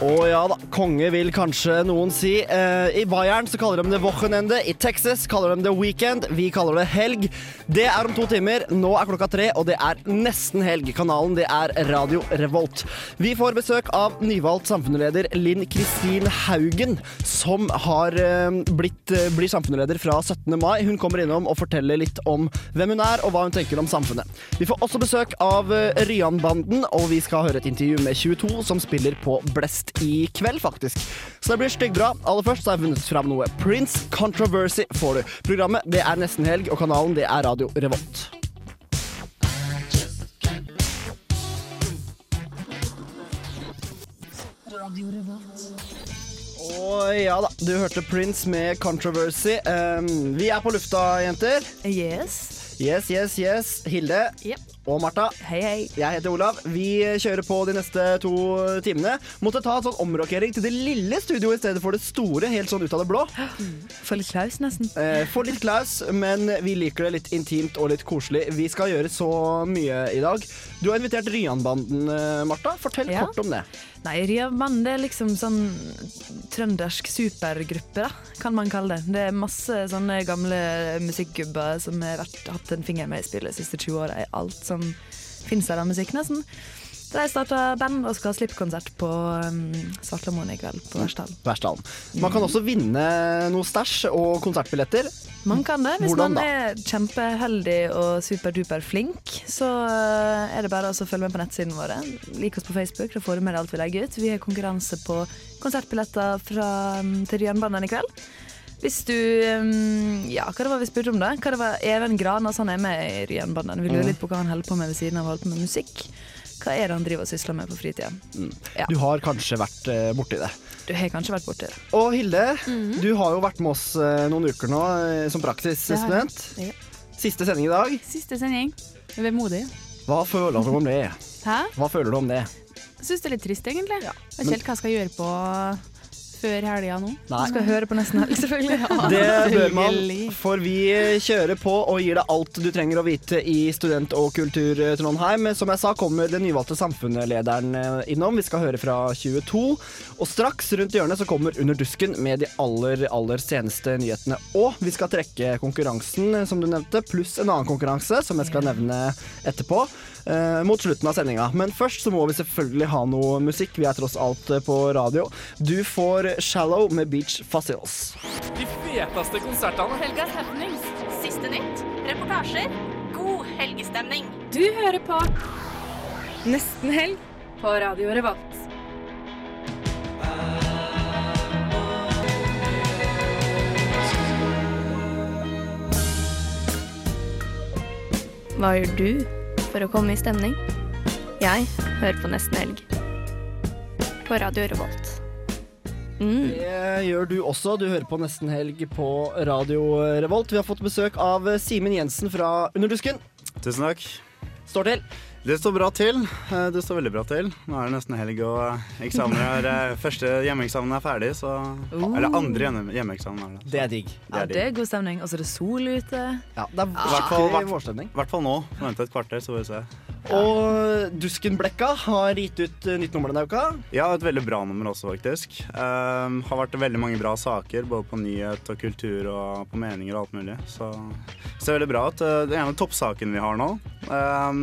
Å ja da, konge vil kanskje noen si. Eh, I Bayern så kaller de det Wochenende, i Texas kaller de det Weekend, vi kaller det helg. Det er om to timer, nå er klokka tre, og det er nesten helg. Kanalen det er Radio Revolt. Vi får besøk av nyvalgt samfunnsleder Linn Kristin Haugen, som har eh, blitt, eh, blir samfunnsleder fra 17. mai. Hun kommer innom og forteller litt om hvem hun er, og hva hun tenker om samfunnet. Vi får også besøk av eh, Ryan-banden, og vi skal høre et intervju med 22, som spiller på Blest i kveld, faktisk. Så det blir styggbra. Aller først så har jeg funnet fram noe. Prince Controversy får du. Programmet det er nesten helg, og kanalen det er Radio Revolt. Og ja da, du hørte Prince med Controversy. Um, vi er på lufta, jenter. Yes. Yes, yes, yes. Hilde Yep. Og Martha. Hei, hei. Jeg heter Olav. Vi kjører på de neste to timene. Måtte ta en sånn omrokering til det lille studioet i stedet for det store, helt sånn ut av det blå. For litt klaus, nesten. Eh, Få litt klaus, men vi liker det litt intimt og litt koselig. Vi skal gjøre så mye i dag. Du har invitert Ryan-banden, eh, Martha. Fortell Ja. kort om det. Nei, Ryanbanden det er liksom sånn trøndersk supergruppe, da, kan man kalle det. Det er masse sånne gamle musikkgubber som har vært, hatt en finger med i spillet de siste 20 åra i alt som finnes av musikk, nesten. De starta band og skal ha slippkonsert på um, Svartlamoen i kveld, på Versdalen. Man kan også vinne noe stæsj og konsertbilletter. Man kan det. Hvis Hvordan man er kjempeheldig og superduper flink, så uh, er det bare å følge med på nettsiden våre. Lik oss på Facebook, da får du med deg alt vi legger ut. Vi har konkurranse på konsertbilletter fra, um, til Jernbanen i kveld. Hvis du um, Ja, hva det var vi spurte om, da? Hva det var Even Granas han er med i Jernbanen. Vi lurer litt på hva han holder på med ved siden av å holde på med musikk. Hva er det han driver og sysler med på fritida? Ja. Du har kanskje vært eh, borti det. Du har kanskje vært borti det. Og Hilde, du har jo vært med oss eh, noen uker nå eh, som praksisstudent. Ja. Siste sending i dag. Siste sending. Vemodig. Hva føler du om det? Hæ? Hva føler du om det? Syns det er litt trist, egentlig. Jeg vet ikke helt hva jeg skal gjøre på før helga nå. Nei. Du skal høre på nesten helg, selvfølgelig. Det bør man, for vi kjører på og gir deg alt du trenger å vite i Student- og Kultur-Trondheim. Som jeg sa, kommer den nyvalgte samfunnslederen eh, innom. Vi skal høre fra 22. Og straks rundt hjørnet så kommer Under dusken med de aller, aller seneste nyhetene. Og vi skal trekke konkurransen, eh, som du nevnte, pluss en annen konkurranse som jeg skal nevne etterpå. Eh, mot slutten av sendinga. Men først så må vi selvfølgelig ha noe musikk. Vi er tross alt eh, på radio. Du får 'Shallow' med Beach Fossils. De feteste konsertene. Helgas happenings. Siste nytt. Reportasjer. God helgestemning. Du hører på Nesten helg på Radio Revolt. Hva gjør du for å komme i stemning? Jeg hører på Nesten Helg. På Radio Revolt. Mm. Det gjør du også. Du hører på Nesten Helg på Radio Revolt. Vi har fått besøk av Simen Jensen fra Underdusken. Tusen takk. Står til. Det står bra til. Eh, Det står veldig bra til. Nå er det nesten helg, og eksamen er, eh, første hjemmeeksamen er ferdig, så Eller andre hjemme- hjemmeeksamen er det. Det er digg. Ja, det er god stemning. Og så er det sol ute. Ja, det er. I hvert fall nå. Vente et kvarter, så får vi se. Og Duskenblekka har gitt ut eh, nytt nummer denne uka. Ja, et veldig bra nummer også, faktisk. Um, har vært veldig mange bra saker, både på nyhet og kultur og på meninger og alt mulig. Så det ser veldig bra ut. Uh, Det er en av toppsakene vi har nå, um,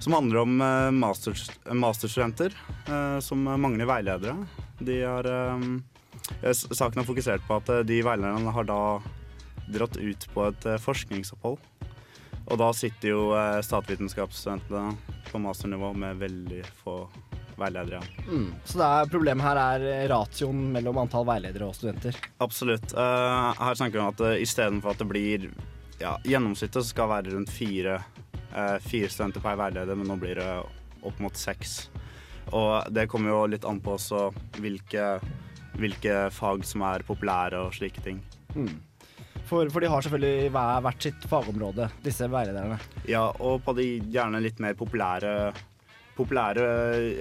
som handler om uh, masters, masterstudenter uh, som mangler veiledere. De har um, eh, Saken har fokusert på at de veilederne har da dratt ut på et forskningsopphold. Og da sitter jo uh, statsvitenskapsstudentene på masternivå med veldig få veiledere. Mm. Så det er, problemet her er ratioen mellom antall veiledere og studenter. Absolutt. Eh, her snakker vi om at uh, istedenfor at det blir ja, Gjennomsnittet skal være rundt fire, eh, fire studenter per veileder, men nå blir det opp mot seks. Og det kommer jo litt an på også hvilke, hvilke fag som er populære og slike ting. Mm. For, for, de har selvfølgelig hver, hvert sitt fagområde, disse veilederne. Ja, og på de gjerne litt mer populære, populære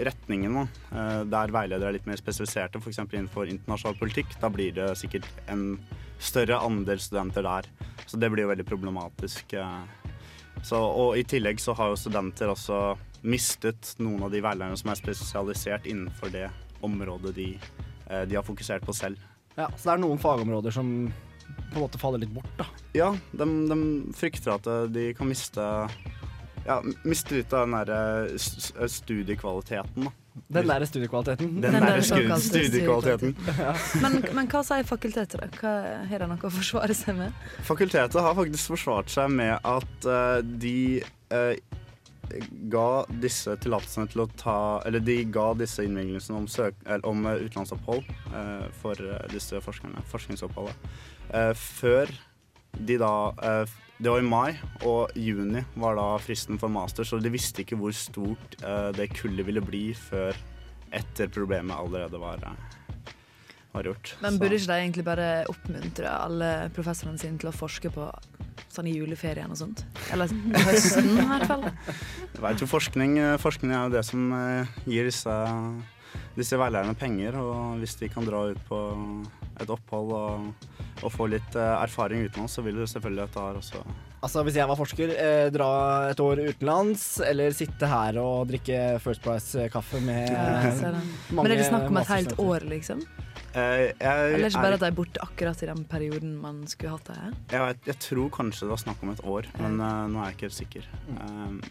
retningene, eh, der veiledere er litt mer spesialiserte, f.eks. innenfor internasjonal politikk, da blir det sikkert en større andel studenter der. Så det blir jo veldig problematisk. eh. Så, og i tillegg så har jo studenter også mistet noen av de veilederne som er spesialisert innenfor det området de, eh, de har fokusert på selv. Ja, Så det er noen fagområder som på en måte faller litt bort, da. Ja, de, de frykter at de kan miste ja, miste litt av den derre s- s- studiekvaliteten, da. Den der studiekvaliteten. Den, Den der studiekvaliteten. studiekvaliteten. Men, men hva sier fakultetet, da? Hva, har de noe å forsvare seg med? Fakultetet har faktisk forsvart seg med at uh, de eh, ga disse tillatelsene til å ta Eller de ga disse innvilgelsene om, søk, om eh, utenlandsopphold eh, for eh, disse forskerne, forskningsoppholdet, eh, før de da eh, Det var i mai, og juni var da fristen for master, så de visste ikke hvor stort eh, det kullet ville bli før etter problemet allerede var, eh, var gjort. Men burde ikke de egentlig bare oppmuntre alle professorene sine til å forske på sånn i juleferien og sånt? Eller i høsten, i hvert fall. Jeg vet jo, forskning, forskning er jo det som eh, gir disse, disse veilederne penger. Og hvis de kan dra ut på et opphold og, og få litt eh, erfaring utenlands, så vil det selvfølgelig dette her også Altså Hvis jeg var forsker, eh, dra et år utenlands, eller sitte her og drikke First Price-kaffe med Ja, mange Men er det snakk om et helt år, liksom? Eh, jeg, Eller ikke bare at de er borte akkurat i den perioden man skulle hatt det her? jeg, jeg tror kanskje det var snakk om et år, men uh, nå er jeg ikke helt sikker. Um,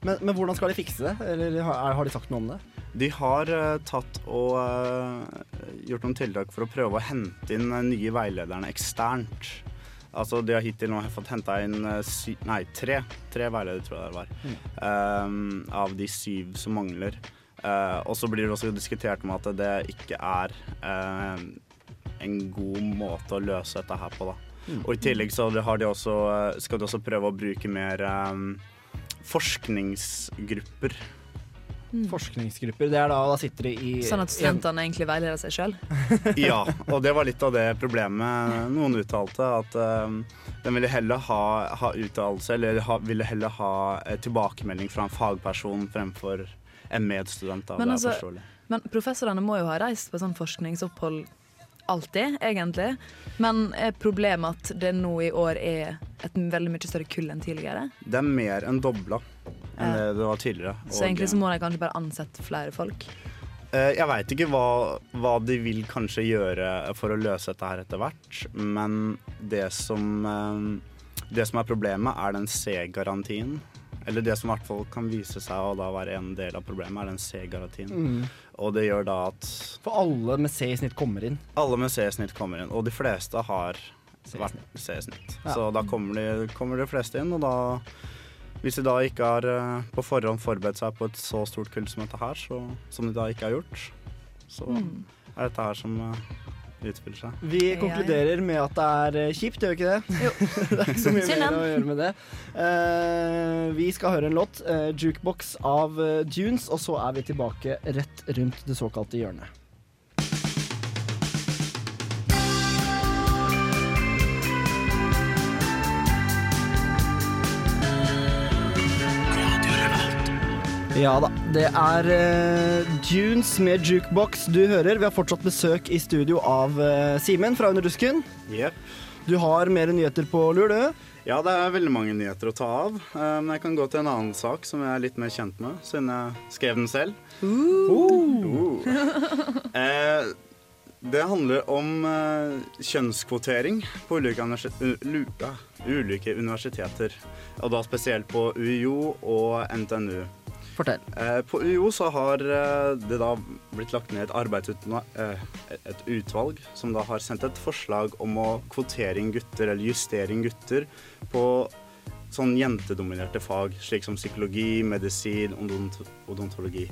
Men, men hvordan skal de fikse det? Eller har, har de sagt noe om det? De har uh, tatt og uh, gjort noen tiltak for å prøve å hente inn nye veilederne eksternt. Altså De har hittil nå fått henta inn sy nei, tre, tre veiledere, tror jeg det var, eh, av de syv som mangler. Eh, og så blir det også diskutert om at det ikke er uh, en god måte å løse dette her på. da. Og i tillegg så har de også, eh, skal de også prøve å bruke mer um, forskningsgrupper. Forskningsgrupper. Det er da, da sitter de i Sånn at studentene egentlig veileder seg sjøl? Ja, og det var litt av det problemet noen uttalte. At um, den ville heller ha, ha uttalelse, eller ha, ville heller ha eh, tilbakemelding fra en fagperson fremfor en medstudent. Da. Men det er altså- Men professorene må jo ha reist på sånn forskningsopphold alltid, egentlig. Men er problemet at det nå i år er et veldig mye større kull enn tidligere? Det er mer enn dobla enn det det var tidligere. Så egentlig så må de kanskje bare ansette flere folk. eh, jeg veit ikke hva, hva de vil kanskje gjøre for å løse dette her etter hvert, men det som, eh, det som er problemet, er den C-garantien. Eller det som i hvert fall kan vise seg å da være en del av problemet, er den C-garantien. Mm. Og det gjør da at For alle med C i snitt kommer inn. alle med C-snitt kommer inn, og de fleste har vært C-snitt. Ja. Så da kommer de, kommer de fleste inn, og da Hvis de da ikke har eh, på forhånd forberedt seg på et så stort kull som dette her, så, som de da ikke har gjort, så Mm. er dette her som eh, utspiller seg. Vi Ja, ja. konkluderer med at det er eh, kjipt, gjør vi ikke det? Jo. det er ikke så mye Synd, mer å gjøre med det. Uh, vi skal høre en låt, uh, 'Jukebox' av Dunes, og så er vi tilbake rett rundt det såkalte hjørnet. Ja da. Det er uh, Dunes med jukebox du hører. Vi har fortsatt besøk i studio av uh, Simen fra Under dusken. Yep. Du har mer nyheter på lur, du. Ja, det er veldig mange nyheter å ta av, eh, men jeg kan gå til en annen sak som jeg er litt mer kjent med, siden jeg skrev den selv. Uh. Eh, det handler om eh, kjønnskvotering på ulike, ulike universiteter. Og da spesielt på UiO og NTNU. Fortell. Eh, på UiO så har eh, det da blitt lagt ned et eh, et utvalg som da har sendt et forslag om å kvotere inn gutter, eller justere inn gutter, på sånn jentedominerte fag, slik som psykologi, medisin, odont odontologi.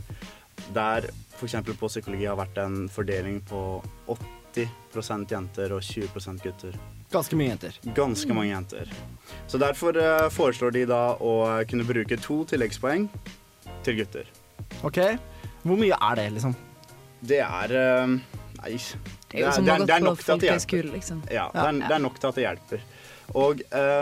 der f.eks. på psykologi har vært en fordeling på 80% jenter og 20% gutter. Ganske mye jenter. Ganske mange jenter. Så derfor foreslår de da å kunne bruke to tilleggspoeng til gutter. OK. Hvor mye er det, liksom? Det er eh, Nei. Det er nok til at det hjelper. liksom. Ja, det er, det er nok til at det hjelper. Og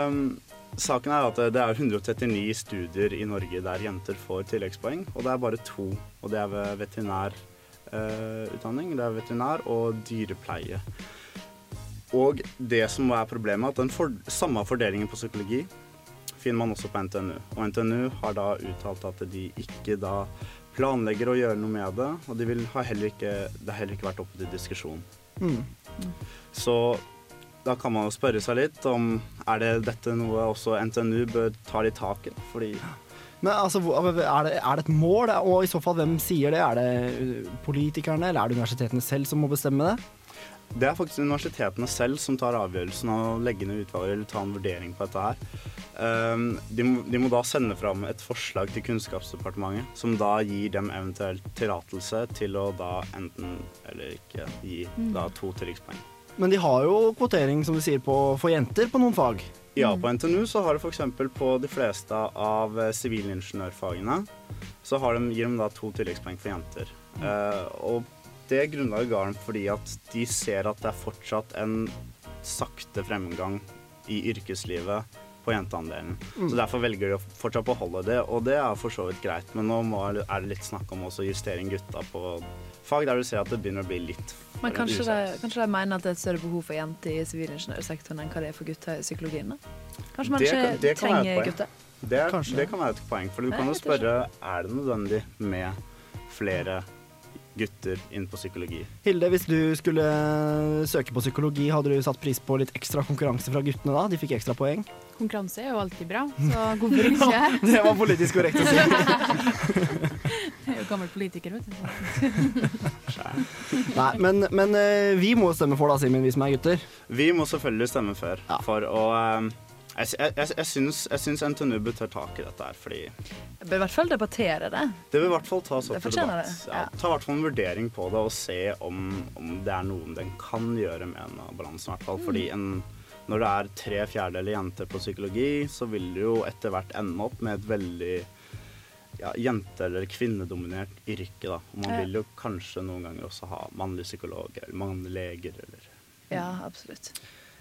um, saken er at det er 139 studier i Norge der jenter får tilleggspoeng, og det er bare to. Og det er ved veterinærutdanning, det er veterinær og dyrepleie. Og det som er problemet, er at den for, samme fordelingen på psykologi finner man også på NTNU. Og NTNU har da uttalt at de ikke da planlegger å gjøre noe med det, og de vil ha heller ikke, det har heller ikke vært oppe til diskusjon. Mm. Så da kan man jo spørre seg litt om er det dette noe også NTNU bør ta litt tak i. Fordi Men altså, er det, er det et mål, og i så fall hvem sier det? Er det politikerne, eller er det universitetene selv som må bestemme det? Det er faktisk universitetene selv som tar avgjørelsen av å legge ned utvalget eller ta en vurdering på dette her. Um, de, må, de må da sende fram et forslag til Kunnskapsdepartementet, som da gir dem eventuelt tillatelse til å da enten eller ikke gi da to tilleggspoeng. Men de har jo kvotering, som de sier, på, for jenter på noen fag. Ja, på NTNU så har de f.eks. på de fleste av eh, sivilingeniørfagene så har de, gir de da to tilleggspoeng for jenter. Eh, og det grunnlaget ga dem fordi at de ser at det er fortsatt en sakte fremgang i yrkeslivet på jenteandelen. Så derfor velger de å fortsatt beholde det, og det er for så vidt greit. Men nå må, er det litt snakk om også justering gutta på fag der du ser at det begynner å bli litt Men kanskje de, kanskje de mener at det er et større behov for jenter i sivilingeniørsektoren enn hva det er for gutter i psykologien? da? Kanskje man Det ikke kan- det kan trenger gutter? Det, er, det kan være et poeng, for du Nei, kan jo spørre ikke. er det nødvendig med flere gutter inn på psykologi. Hilde, hvis du skulle søke på psykologi, hadde du satt pris på litt ekstra konkurranse fra guttene da? De fikk ekstra poeng. Konkurranse er jo alltid bra, så hvorfor ikke? Det var politisk korrekt å si. Jeg er jo gammel politiker, vet du. Nei, men, men eh, vi må stemme for da, Simen, vi som er gutter. Vi må selvfølgelig stemme før Ja. for å eh, jeg, jeg, jeg, jeg, syns, jeg syns NTNU bør ta tak i dette her, fordi Jeg bør i hvert fall debattere det. det bør i hvert fall tas opp til debatt. Ja, ja. ta i hvert fall en vurdering på det og se om, om det er noe den kan gjøre med en av balansen, i hvert fall. Fordi en, når det er tre fjerdedeler jenter på psykologi, så vil det jo etter hvert ende opp med et veldig ja, jente- eller kvinnedominert yrke, da. Og man Ja. vil jo kanskje noen ganger også ha mannlige psykologer eller mannlige leger, eller Ja, absolutt.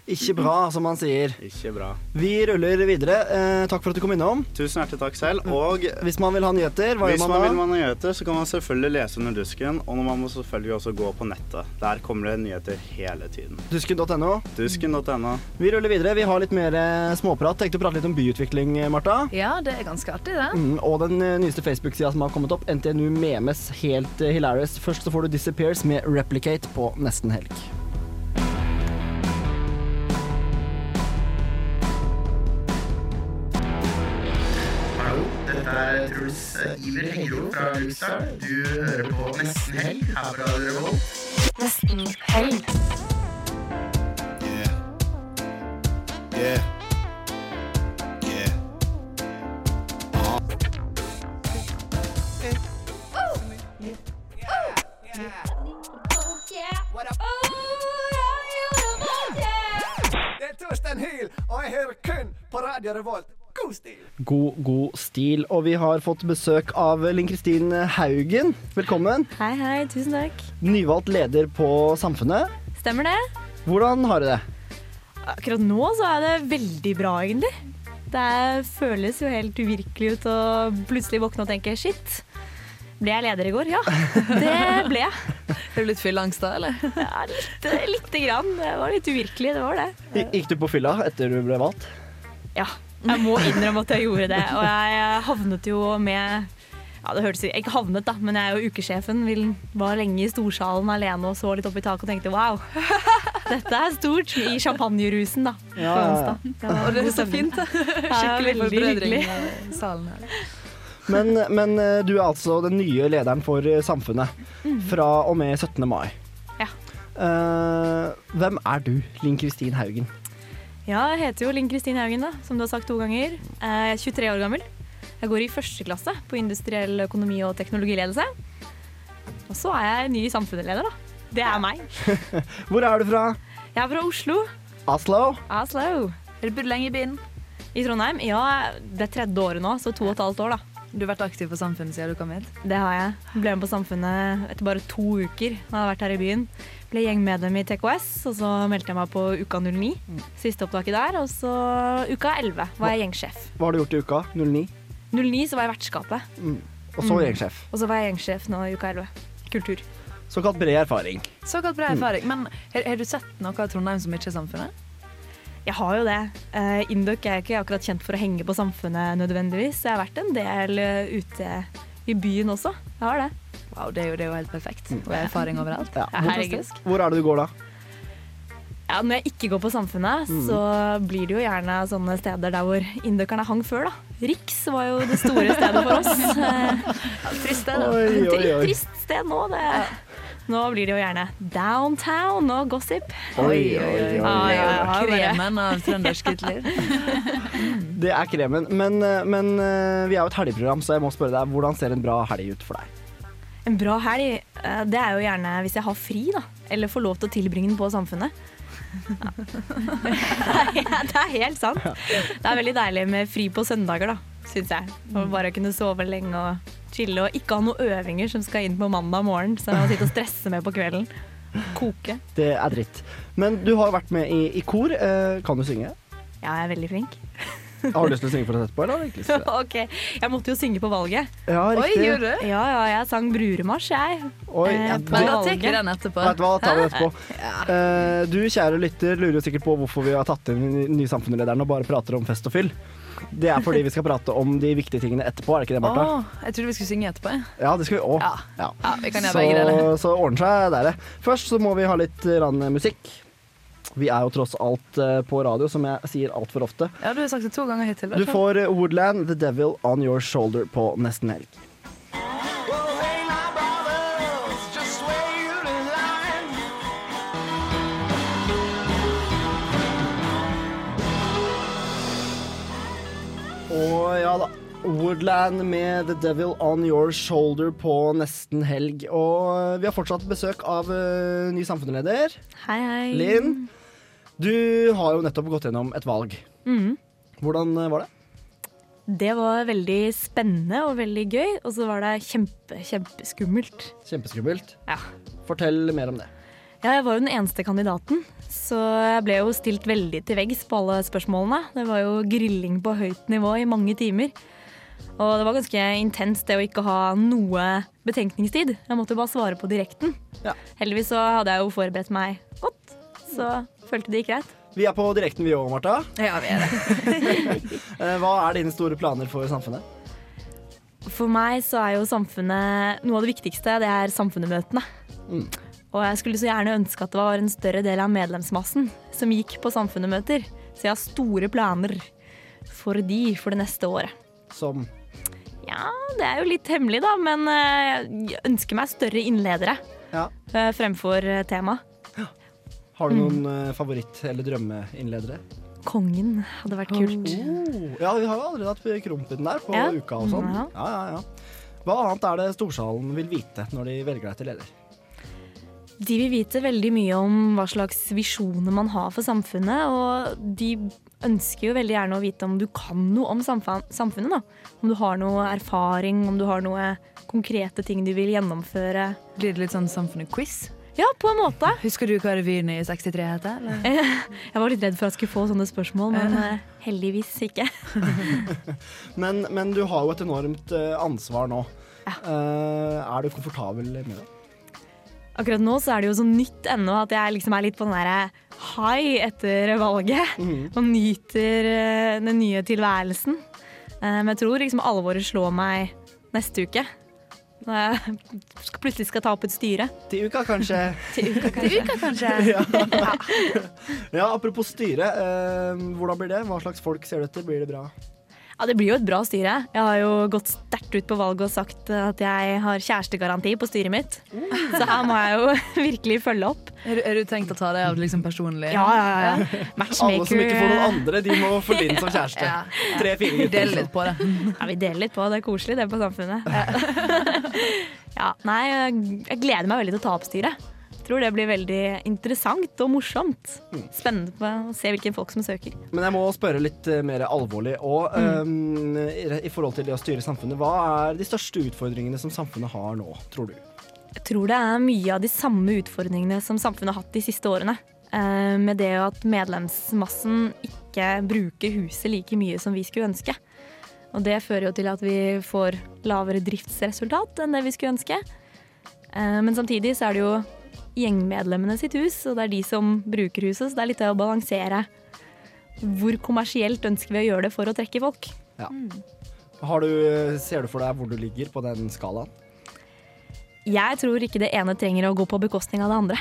Ikke bra, som han sier. Ikke bra. Vi ruller videre. Eh, takk for at du kom innom. Tusen hjertelig takk selv. Og Hvis man vil ha nyheter, hva gjør man da? Hvis man vil ha nyheter, så kan man selvfølgelig lese under dusken. Og man må selvfølgelig også gå på nettet. Der kommer det nyheter hele tiden. Dusken.no. Dusken.no. Vi ruller videre. Vi har litt mer eh, småprat. Tenkte å prate litt om byutvikling, eh, Marta. Ja, det er ganske artig, det. Mm, og den eh, nyeste Facebook-sida som har kommet opp, NTNU Memes, helt hilarious. Først så får du Disappears med Replicate på nesten helg. Dette er Truls Iver Hengro fra Luxdal. Du hører på Nesten Helg her på Radio Revolt. Nesten helg. Yeah. Yeah. Yeah. Det er Torstein Hyl, og jeg hører kun på Radio Revolt. God stil! God, god stil. Og vi har fått besøk av Linn Kristin Haugen. Velkommen. Hei, hei. Tusen takk. Nyvalgt leder på Samfunnet. Stemmer det? Hvordan har du det? Akkurat nå så er det veldig bra, egentlig. Det føles jo helt uvirkelig ut å plutselig våkne og tenke shit. Ble jeg leder i går? Ja, det ble jeg. Er du litt fylleangst da, eller? Ja, litt, lite grann. Det var litt uvirkelig, det var det. Gikk du på fylla etter du ble valgt? Ja, jeg må innrømme at jeg gjorde det. Og jeg havnet jo med ja, det hørtes Ikke havnet, da, men jeg er jo ukesjefen. Var lenge i storsalen alene og så litt opp i taket og tenkte wow, dette er stort. I champagnerusen, da. Ja, ja, ja. Det var Og det er så fint. da. Skikkelig veldig forbrødring hyggelig. i salen her. Men, men eh, du er altså den nye lederen for eh, Samfunnet fra og med 17. mai. Ja. Uh, hvem er du, Linn Kristin Haugen? Ja, jeg heter jo Linn Kristin Haugen, da, som du har sagt to ganger. Jeg er 23 år gammel. Jeg går i første klasse på industriell økonomi og teknologiledelse. Og så er jeg ny samfunnsleder, da. Det er meg. Hvor er du fra? Jeg er fra Oslo. Oslo? Oslo. Har du bodd lenge i byen? I Trondheim? Ja, det er tredje året nå, så to og et halvt år, da. Du har vært aktiv på Samfunnet siden du kom hit? Det har jeg. Ble med på Samfunnet etter bare to uker. Da jeg har vært her i byen. Ble gjengmedlem i TKS, og så meldte jeg meg på Uka 09. Siste opptaket der. Og så Uka 11 var jeg gjengsjef. Hva har du gjort i uka? 09? 09 så var jeg vertskapet. Mm. Og så Mm. gjengsjef. Og så var jeg gjengsjef nå i Uka 11. Kultur. Såkalt bred erfaring. Såkalt bred erfaring. Men har, har du sett noe av Trondheim som ikke er Samfunnet? Jeg har jo det. Uh, Induk er ikke akkurat kjent for å henge på Samfunnet nødvendigvis. Jeg har vært en del eh, ute i byen også. Jeg har det. Wow, det er jo, det er jo helt perfekt. Og erfaring overalt. Ja. Herregud. Hvor er det du går da? Ja, når jeg ikke går på Samfunnet, Mm. så blir det jo gjerne sånne steder der hvor induckerne hang før, da. Riks var jo det store stedet for oss. Trist sted. Oi, oi, oi. Trist sted nå, det. Nå blir det jo gjerne downtown og gossip. Oi, oi, oi. Ja, ja, ja, ja, Kremen av trøndersk uteliv. Det er kremen. Men, eh, men eh, vi er jo et helgeprogram, så jeg må spørre deg, hvordan ser en bra helg ut for deg? En bra helg, eh, det er jo gjerne hvis jeg har fri, da. Eller får lov til å tilbringe den på Samfunnet. Ja. det er helt sant. Det er veldig deilig med fri på søndager, da, syns jeg. Og bare kunne sove lenge og chille og ikke ha noen øvinger som skal inn på mandag morgen, så jeg må sitte og stresse med på kvelden. Koke. Det er dritt. Men du har vært med i, i kor. Eh, kan du synge? Ja, jeg er veldig flink. Har du lyst til å synge for oss etterpå? Eller? ikke ok, Jeg måtte jo synge på valget. Ja, riktig. gjorde du? Ja, ja, jeg sang Bruremarsj, jeg. Oi, Eh, på Men da valget. tar vi den etterpå. Vet du hva, da tar vi det etterpå. Eh, du kjære lytter lurer jo sikkert på hvorfor vi har tatt inn den nye samfunnslederen og bare prater om fest og fyll. Det er fordi vi skal prate om de viktige tingene etterpå, er det ikke det, Martha? Oh, jeg trodde vi skulle synge etterpå. Ja, det skal vi òg. Ja. Ja. Ja, vi kan gjøre Så, så ordner seg der, det. Først så må vi ha litt eh, rann musikk. Vi er jo tross alt eh, på radio, som jeg sier altfor ofte. Ja, du har sagt det to ganger hittil. Du får eh, Woodland, The Devil On Your Shoulder på nesten helg. Og ja da. Woodland med The Devil On Your Shoulder på nesten helg. Og eh, vi har fortsatt besøk av uh, ny samfunnsleder, Hei, hei. Linn. Du har jo nettopp gått gjennom et valg. Mm. Hvordan eh, var det? Det var veldig spennende og veldig gøy, og så var det kjempe, kjempeskummelt. Kjempeskummelt. Ja. Fortell mer om det. Ja, jeg var jo den eneste kandidaten, så jeg ble jo stilt veldig til veggs på alle spørsmålene. Det var jo grilling på høyt nivå i mange timer. Og det var ganske intenst det å ikke ha noe betenkningstid. Jeg måtte bare svare på direkten. Ja. Heldigvis så hadde jeg jo forberedt meg godt, så følte det gikk greit. Vi er på direkten vi òg, Marta. Ja, vi er det. Eh, Hva er dine store planer for samfunnet? For meg så er jo samfunnet noe av det viktigste, det er samfunnet-møtene. Mm. Og jeg skulle så gjerne ønske at det var en større del av medlemsmassen som gikk på samfunnet-møter. Så jeg har store planer for de for det neste året. Som Ja, det er jo litt hemmelig, da, men eh, jeg ønsker meg større innledere Ja. eh, fremfor temaet tema. Har du noen mm. favoritt- eller drømmeinnledere? Kongen hadde vært kult. Oh, ja, vi har jo allerede hatt Krompeten der på Ja. uka og sånn. Ja. Ja, ja, ja. Hva annet er det Storsalen vil vite når de velger deg til leder? De vil vite veldig mye om hva slags visjoner man har for samfunnet, og de ønsker jo veldig gjerne å vite om du kan noe om samfunnet. Da. Om du har noe erfaring, om du har noe konkrete ting du vil gjennomføre. Blir det litt sånn Samfunnet-quiz? Ja, på en måte. Husker du hva revyen i 63 heter? eller? Jeg var litt redd for at jeg skulle få sånne spørsmål, men eh, heldigvis ikke. Men, men du har jo et enormt eh, ansvar nå. Eh, er du komfortabel med det? Akkurat nå så er det jo så nytt ennå at jeg liksom er litt på den derre high etter valget. Og nyter den nye tilværelsen. Eh, Men jeg tror liksom alvoret slår meg neste uke. Når jeg skal- plutselig skal ta opp et styre. Til uka, kanskje? Til uka, kanskje. Til uka, kanskje? ja. ja, apropos styre. eh, hvordan blir det? Hva slags folk ser du etter? Blir det bra? Ja, Det blir jo et bra styre. Jeg har jo gått sterkt ut på valget og sagt at jeg har kjærestegaranti på styret mitt. Så her må jeg jo virkelig følge opp. Er du, er du tenkt å ta det av liksom personlig? Ja, ja, ja. Matchmaker. Alle som ikke får noen andre, de må få Linn som kjæreste. Ja. Tre-fire gutter. Del litt på det. Ja, vi deler litt på. Det Det er koselig, det på Samfunnet. Ja, nei, jeg jeg gleder meg veldig til å ta opp styret. Tror det blir veldig interessant og morsomt. Spennende på å se hvilke folk som søker. Men jeg må spørre litt eh, mer alvorlig. Og um, i, forhold til det å styre samfunnet, hva er de største utfordringene som samfunnet har nå, tror du? Jeg tror det er mye av de samme utfordringene som samfunnet har hatt de siste årene. Eh, Med det at medlemsmassen ikke bruker huset like mye som vi skulle ønske. Og det fører jo til at vi får lavere driftsresultat enn det vi skulle ønske. Eh, Men samtidig så er det jo gjengmedlemmene sitt hus, og det er de som bruker huset, så det er litt å balansere hvor kommersielt ønsker vi å gjøre det for å trekke folk. Ja. Har du, ser du for deg hvor du ligger på den skalaen? Jeg tror ikke det ene trenger å gå på bekostning av det andre.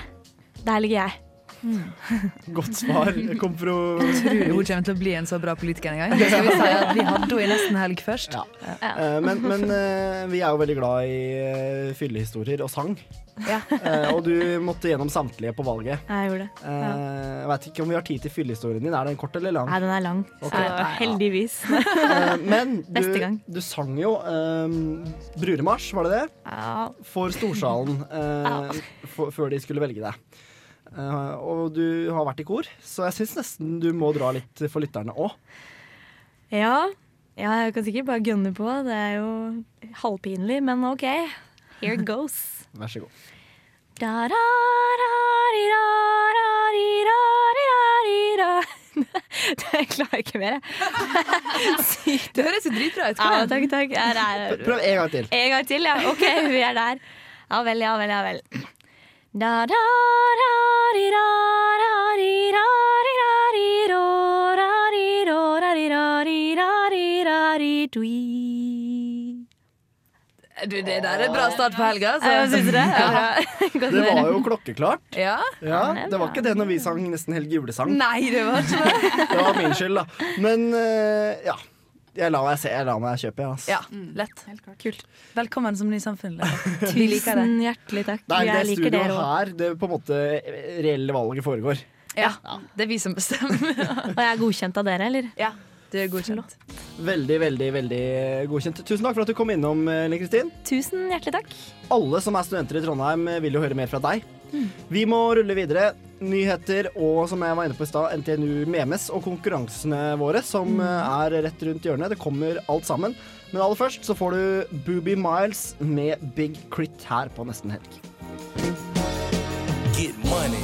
Der ligger jeg. Godt svar. Kompro... Tror du hun kommer til å bli en så bra politiker en gang? Det skal vi si at vi hadde henne i nesten helg først. Ja. Ja. Men, men eh, vi er jo veldig glad i eh, fyllehistorier og sang. Ja. Eh, og du måtte gjennom samtlige på valget. Jeg gjorde det. Eh, Jeg vet ikke om vi har tid til fyllehistorien din. Er den kort eller lang? Nei, den er lang. Okay. Så heldigvis. Eh, Men du, du sang jo um, Bruremarsj, var det det? Ja. For Storsalen eh, for, før de skulle velge deg. Eh, og du har vært i kor, så jeg syns nesten du må dra litt for lytterne òg. Ja. ja, jeg kan sikkert bare gunne på. Det er jo halvpinlig, men OK. Here it goes. Vær så god. Da, da, da, di, da, da, di, da, di, da, di, da. Jeg klarer ikke mer, jeg. Sykt. Det høres jo dritbra ut. Ja, takk, takk. Er Prøv en gang til. En gang til, ja. OK, vi er der. Ja vel, ja vel, ja vel. Da, da, da, di, da, da, di, da, di, da, di, do, da, di, do, da, di, da, di, da, di, da, di, dui. Du, det der er bra start på helga. Så. Syns du det? Ja. Det var jo klokkeklart. Ja. Ja, Det var ikke det når vi sang nesten Helge julesang. Nei, det var ikke det. Det var min skyld, da. Men ja. Jeg lar meg se, jeg lar meg kjøpe, jeg. Ja, lett. Kult. Velkommen som ny samfunnsleder. Vi liker det. Tusen hjertelig takk. Nei, det Jeg liker studioet dere her, det er på en måte reelle valget foregår. Ja, det er vi som bestemmer. Og jeg er godkjent av dere, eller? Ja, du er godkjent. Veldig, veldig, veldig godkjent. Tusen takk for at du kom innom, eh, Linn Kristin. Tusen hjertelig takk. Alle som er studenter i Trondheim, eh, vil jo høre mer fra deg. Vi må rulle videre. Nyheter og som jeg var inne på i stad, NTNU Memes og konkurransene våre, som eh, er rett rundt hjørnet. Det kommer alt sammen. Men aller først så får du Booby Miles med Big Crit her på Nesten Helg. Get money.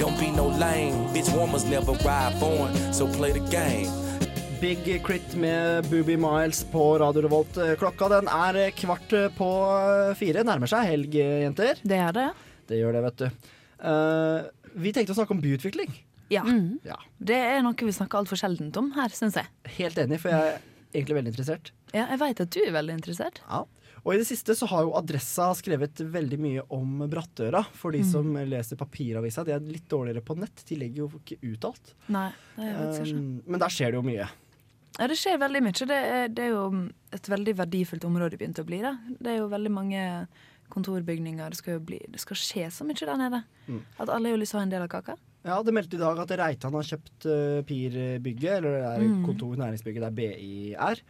Don't be no lame. Bitch warmers never ride foreign, so play the game. Big Crit med Booby Miles på Radio Revolt. Eh, Klokka den er eh, kvart på fire. Nærmer seg helg, jenter. Det er det. Det gjør det, vet du. Eh, vi tenkte å snakke om byutvikling. Ja. Ja. Det er noe vi snakker altfor sjeldent om her, syns jeg. Helt enig, for jeg er egentlig veldig interessert. Ja, jeg veit at du er veldig interessert. Ja. Og i det siste så har jo Adressa skrevet veldig mye om Brattøra. For de som leser papiravisa. De er litt dårligere på nett. De legger jo ikke ut alt. Nei, det er jeg ikke. Um, men der skjer det jo mye. Ja, det skjer veldig mye. Det er, det er jo et veldig verdifullt område begynt å bli. Da. Det er jo veldig mange kontorbygninger. Det skal, bli, det skal skje så mye der nede. Mm. At alle har lyst til å ha en del av kaka. Ja, Det meldte i dag at Reitan har kjøpt uh, Pirbygget, eller det er Mm. kontor næringsbygget der BI er.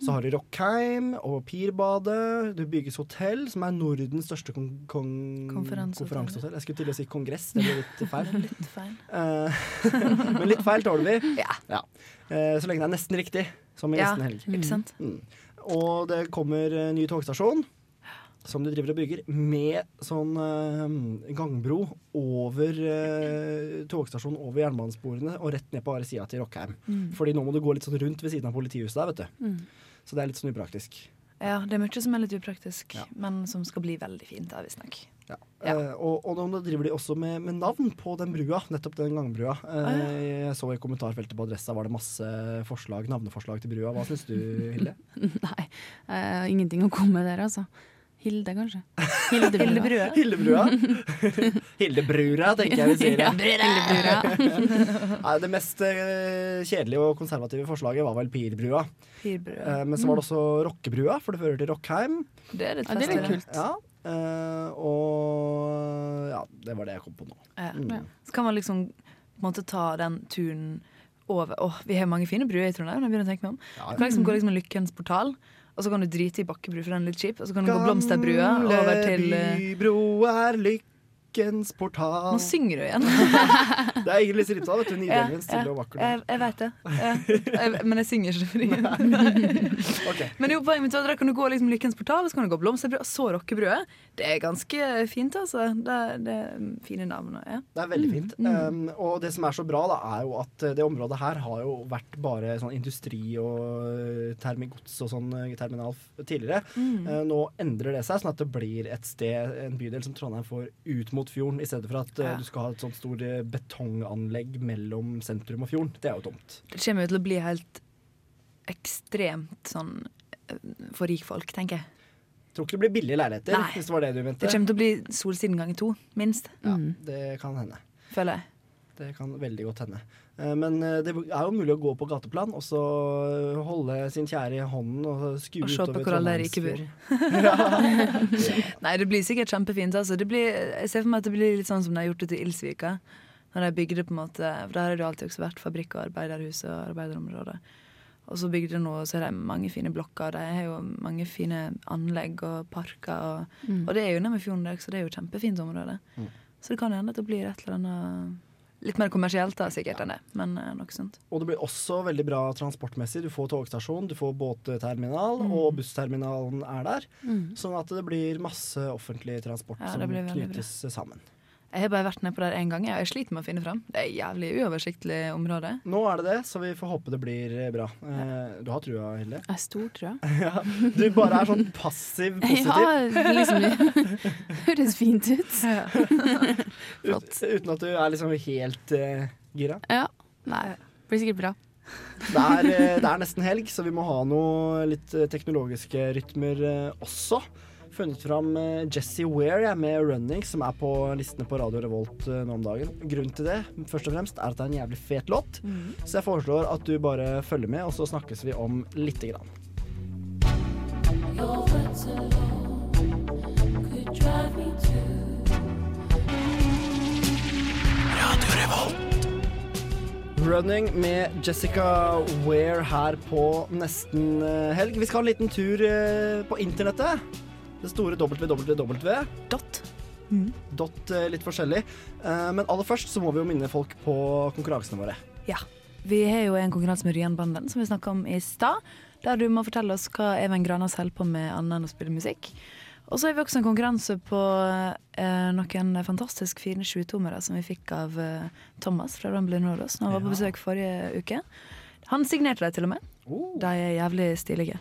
Så har du Rockheim og Pirbadet. Det bygges hotell, som er Nordens største kon kon Konferansehotell. Jeg skulle til å si kongress, det ble litt feil. Litt feil. Eh, men litt feil tåler vi. Ja. Ja. så lenge det er nesten riktig, som i Ja, nesten helg. sant? Mm. Og det kommer eh, ny togstasjon som de driver og bygger, med sånn eh, gangbro over eh, togstasjonen over jernbanesporene og rett ned på andre sida til Rockheim. Mm. Fordi nå må du gå litt sånn rundt ved siden av politihuset der, vet du. Mm. Så det er litt sånn upraktisk. Ja, det er mye som er litt upraktisk, men som skal bli veldig fint, da, visstnok. Ja. Eh, og, og nå driver de også med, med navn på den brua, nettopp den gangbrua. Eh, Jeg så i kommentarfeltet på Adressa var det masse forslag, navneforslag til brua. Hva syns du, Hilde? Nei, eh, ingenting å komme med der, altså. Hilde, kanskje. Hildebrua. Hildebrua. Hildebrura, tenker jeg vi sier. Ja, Hildebrura. Nei, det mest eh, kjedelige og konservative forslaget var vel Pirbrua. Pirbrua. Eh, men så var det også Rockebrua, for det fører til Rockheim. Det er litt Ja, det er litt kult. Ja, eh, og ja, det var det jeg kom på nå. Ja. Mm. Så kan man liksom måte ta den turen over Åh, Vi har mange fine bruer i Trondheim. Jeg begynner å tenke meg om. Du kan liksom gå liksom en Lykkens portal, og så kan du drite i Bakkebru, for den er litt kjip. Og så kan du gå Blomsterbrua over til eh, er er lykkens portal. Nå synger du igjen. Det er Lise Ripstad, vet du. Nidelven, stille og vakker. jeg, jeg veit det. Ja. Jeg, men jeg synger ikke fordi okay. Men jo, poenget mitt var at da kan du gå liksom Lykkens portal, og så kan du gå Blomsterbrød, og så Rockebrødet. Det er ganske fint, altså. Det, det er fine navn. Ja. Det er veldig fint. Mm. Um, og det som er så bra, da, er jo at eh, det området her har jo vært bare sånn industri og eh, termigods og sånn eh, terminal tidligere. Mm. Uh, nå endrer det seg, sånn at det blir et sted, en bydel som Trondheim får ut mot fjorden, i stedet for at eh, Ja. du skal ha et sånt stort eh, betonganlegg mellom sentrum og fjorden. Det er jo tomt. Det kommer jo til å bli helt ekstremt sånn eh, for rikfolk, tenker jeg. Tror ikke det blir billige leiligheter, Nei. hvis det var det du mente. Det kommer til å bli Solsiden ganger to, minst. Ja, det kan hende. Føler jeg. Det kan veldig godt hende. Eh, Men eh, det er jo mulig å gå på gateplan og så eh, holde sin kjære i hånden og skue Og se på hvordan hvor alle rike bor. Nei, det blir sikkert kjempefint. Altså. Det blir, jeg ser for meg at det blir litt sånn som de har gjort det til Ilsvika. Når de bygde på en måte For der har det jo alltid også vært fabrikk og arbeiderhus og arbeiderområder. Og så bygde de noe, så er det mange fine blokker. De har jo mange fine anlegg og parker. Og, Mm. og det er jo nede ved fjorden der, så det er jo et kjempefint område. Mm. Så det kan hende at det blir et eller annet Litt mer kommersielt da, sikkert enn det, men eh, noe sånt. Og det blir også veldig bra transportmessig. Du får togstasjon, du får båtterminal, Mm. og bussterminalen er der. Mm. Sånn at det blir masse offentlig transport Ja, som knyttes sammen. Jeg har bare vært nedpå der én gang, jeg sliter med å finne fram. Det er et jævlig uoversiktlig område. Nå er det det, så vi får håpe det blir eh, bra. Eh, du har trua, Hilde? Jeg er stor, trua. ja, du bare er sånn passiv positiv. Ja, liksom Høres fint ut. Ut, uten at du er liksom helt uh, gira. Ja. Nei, blir sikkert bra. Det er, det er nesten helg, så vi må ha noe litt teknologiske rytmer også. Funnet fram eh, Jesse Ware jeg, med 'Running', som er på listene på Radio Revolt eh, nå om dagen. Grunnen til det først og fremst er at det er en jævlig fet låt, så jeg foreslår at du bare følger med, og så snakkes vi om lite grann. Running med Jessica Ware her på nesten eh, helg. Vi skal ha en liten tur på internettet. Det store www. Dot. Dot eh, litt forskjellig. Eh, Men aller først så må vi jo minne folk på konkurransene våre. Ja. Vi har jo en konkurranse med Ryanbanden som vi snakka om i stad. Der du må fortelle oss hva Even Granas holder på med annet enn å spille musikk. Og så har vi også en konkurranse på eh, noen fantastisk fine 22-tommere som vi fikk av eh, Thomas fra Rumble Rodos når han var på besøk forrige uke. Han signerte dem til og med. De er jævlig stilige.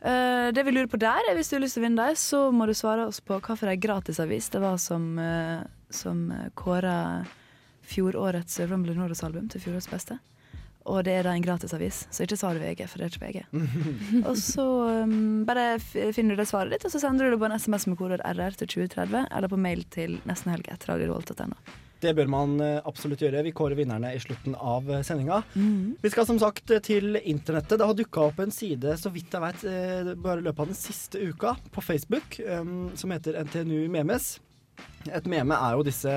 Eh, det vi lurer på der, er hvis du har lyst til å vinne dem, så må du svare oss på hvilken gratisavis det var som, uh, som kåra fjorårets Rumble Nordos-album til fjorårets beste. Og det er da en gratisavis, så ikke svar VG, for det er ikke VG. og så um, bare finner du det svaret ditt, og så sender du det på en SMS med kodord RR til 2030, eller på mail til nestenhelg.radiorevolt.no. Det bør man eh, absolutt gjøre. Vi kårer vinnerne i slutten av sendinga. Mm. Vi skal som sagt eh, til internettet. Det har dukka opp en side, så vidt jeg vet, eh, bare i løpet av den siste uka, på Facebook, eh, som heter NTNU Memes. Et meme er jo disse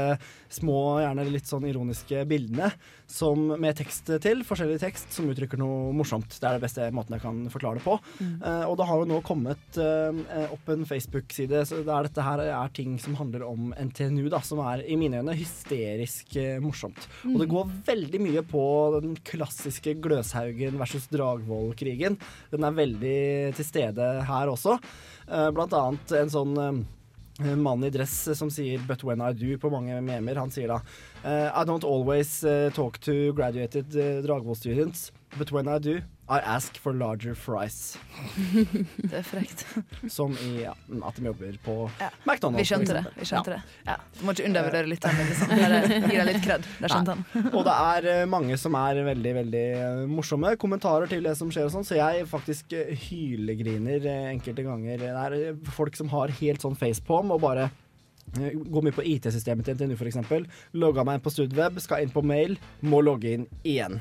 små, gjerne litt sånn ironiske bildene som, med tekst til, forskjellig tekst, som uttrykker noe morsomt. Det er den beste måten jeg kan forklare det på. Eh, og det har jo nå kommet uh, opp en Facebook-side der dette her er ting som handler om NTNU, da, som er i mine øyne hysterisk uh, morsomt. Og det går veldig mye på den klassiske Gløshaugen versus Dragvoll-krigen. Den er veldig til stede her også. Blant annet en sånn eh, mann i dress som sier 'but when I do' på mange memer. Han sier da eh, I don't always eh, talk to graduated uh, Dragvoll students, but when I do, I ask for larger fries. Det er frekt. Som i ja, at de jobber på Ja. McDonald's. Vi skjønte det. Vi skjønte Ja. det. Du må ikke undervurdere lytterne. Liksom. Gi litt kred. Der skjønte han. Og det er eh, mange som er veldig veldig eh, morsomme kommentarer til det som skjer, og sånn, så jeg faktisk eh, hylegriner enkelte ganger. Det er folk som har helt sånn facepalm og bare Gå mye på IT-systemet til NTNU f.eks. Logga meg inn på Studweb, skal inn på mail, må logge inn igjen.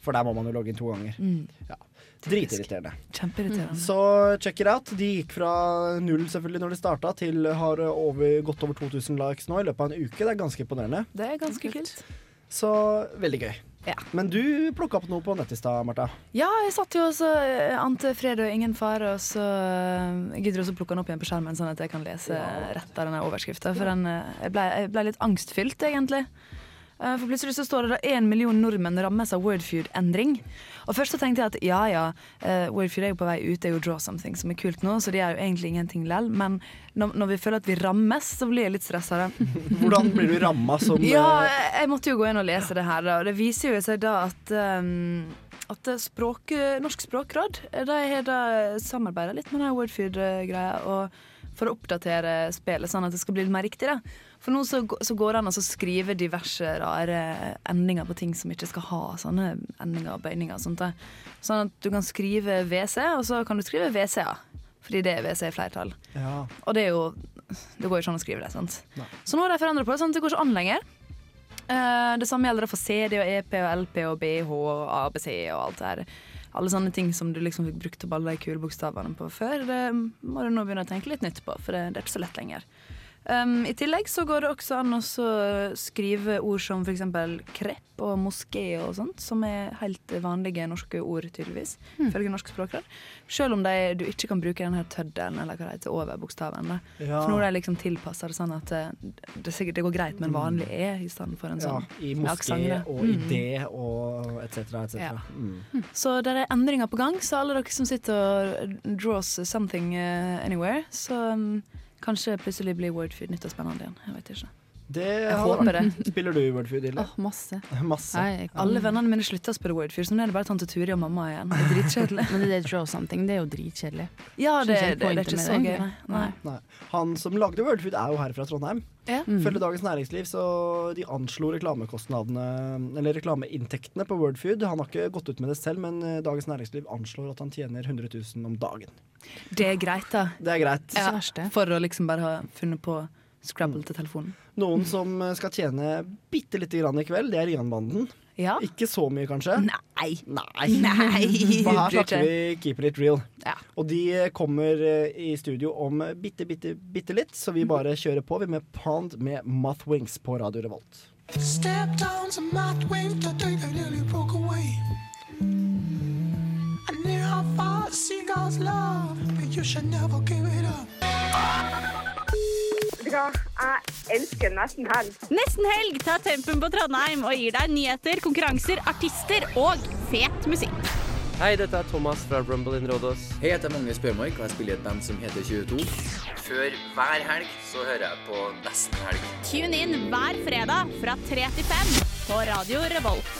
For der må man jo logge inn to ganger. Mm. Ja. Dritirriterende. Kjempeirriterende. Så check it out. De gikk fra null selvfølgelig når de starta, til har over, godt over 2000 likes nå i løpet av en uke. Det er ganske imponerende. Det er ganske kult. Så veldig gøy. Ja. Men du plukka opp noe på nett i stad, Marta. Ja, jeg satt jo også eh, ante fred og ingen fare, og så eh, jeg gidder også plukke den opp igjen på skjermen, sånn at jeg kan lese rett av denne overskrifta. For den, eh, jeg, ble, jeg ble litt angstfylt, egentlig. Eh, For plutselig så står det da én million nordmenn rammes av Wordfeud-endring. Og først så tenkte jeg at ja ja, eh, Wordfeud er jo på vei ut, det er jo Draw Something som er kult nå, så det er jo egentlig ingenting lell. Men når, når vi føler at vi rammes, så blir jeg litt stressa. Hvordan blir du ramma som Ja, eh, jeg, måtte jo gå inn og lese det her, da. og det viser jo seg da at um, at språk, Norsk språkråd de har da samarbeida litt med den Wordfeud-greia for å oppdatere spillet, sånn at det skal bli litt mer riktig. da. For nå så, så går det an å skrive diverse rare endinger på ting som ikke skal ha sånne endinger og bøyninger. og sånt. Sånn at du kan skrive WC, og så kan du skrive WCA. Fordi det er WC i flertall. Ja. Og det er jo Det går jo ikke an å skrive det. sant? Så nå har de forandra på det, sånn at det går ikke an lenger. Eh, det samme gjelder for CD og EP og LP og BH og ABC og alt det her. Alle sånne ting som du liksom fikk brukt opp alle de kule bokstavene på før. Det må du nå begynne å tenke litt nytt på, for det, det er ikke så lett lenger. Um, I tillegg så går det også an å skrive ord som f.eks. krepp og moské og sånt, som er helt vanlige norske ord, tydeligvis, ifølge Norsk språkråd. Selv om de, du ikke kan bruke den her tøddelen eller hva det heter, over bokstaven. Ja. For nå er de liksom tilpassa det sånn at det, det, det går greit med en vanlig E i stedet for en ja, sånn I moské aksent, og Mm. idé og etc. etc. Ja. Mm. Så det er endringer på gang, så alle dere som sitter og draws something uh, anywhere, så um, kanskje plutselig blir Wordfeed nytt og spennende igjen. Jeg vet ikke. Det Jeg håper det. Spiller du Wordfeud, Ille? Oh, masse. Masse. Nei, Alle vennene mine slutter å spille Wordfeud, så nå er det bare tante Turi og mamma igjen. Det er dritkjedelig. Men det er draw something, det er jo dritkjedelig. Ja, det, det, det er ikke så gøy, nei. nei. Han som lagde Wordfeud, er jo her fra Trondheim. Ja. Mm. Følge Dagens Næringsliv, så de anslo reklamekostnadene Eller reklameinntektene på Wordfeud. Han har ikke gått ut med det selv, men eh, Dagens Næringsliv anslår at han tjener 100 000 om dagen. Det er greit, da. Det er greit. Ja, for å liksom bare ha funnet på Scrabble til telefonen. Noen som eh, skal tjene bitte lite grann i kveld, det er Rianbanden. Ja. Ikke så mye, kanskje. Nei. Nei. Nei, For her snakker vi Keep it real. Ja. Og de kommer eh, i studio om bitte, bitte, bitte litt, så vi bare kjører på vi er med Pond med Mothwings på Radio Revolt. Step down some mud wings, the day nearly broke away. I knew how far seagulls love, but you should never give it up. Jeg elsker nesten helg. Nesten helg tar tempen på Trondheim og gir deg nyheter, konkurranser, artister og fet musikk. Hei, dette er Thomas fra Rumble in Rådås. Hei, jeg heter Magnus Bjørmark, og jeg spiller i et band som heter 22. Før hver helg så hører jeg på Nesten helg. Tune inn hver fredag fra 3 til 5 på Radio Revolt.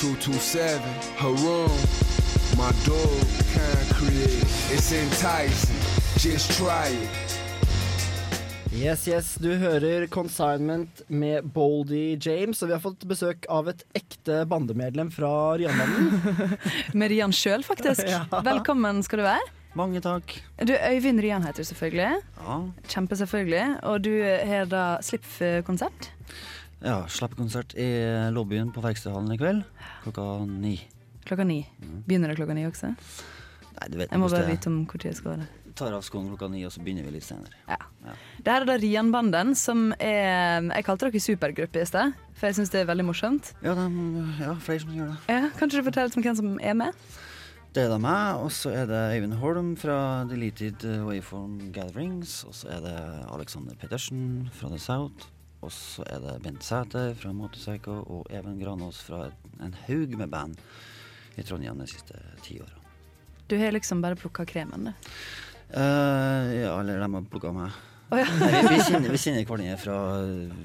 227, Haroon, my dog, concrete. It's enticing. Just try it. Yes, yes, du hører Consignment med Boldy James, og vi har fått besøk av et ekte bandemedlem fra Rianmannen. Med Rian sjøl, faktisk. Ja. Velkommen skal du være. Mange takk. Du, Øyvind Rian heter du selvfølgelig. Ja, Kjempe selvfølgelig. Og du har da Slipp-konsert. ja slippkonsert i lobbyen på Verkstedhallen i kveld klokka ni. Klokka ni. Begynner det klokka ni også? Nei, du vet Jeg må bare vite om hvor tid jeg skal være. Tar av skoene klokka ni, og så begynner vi litt senere. Ja. Det her er da Rian-banden, som er Jeg kalte dere supergruppe i sted, for jeg syns det er veldig morsomt. Ja, de, ja, flere som gjør det. Ja, kan ikke du fortelle litt om hvem som er med? Det er da meg, og så er det Øyvind Holm fra Deleted Waveform Gatherings. Og så er det Alexander Pettersen fra The South. Og så er det Bent Sæter fra Motorpsycho og Even Granås fra en haug med band i Trondheim de siste ti åra. Du har liksom bare plukka kremen, du. Eh, ja, eller de har plukka meg. Oh, ja. Nei, vi, kjenner, vi kjenner hverandre fra eh,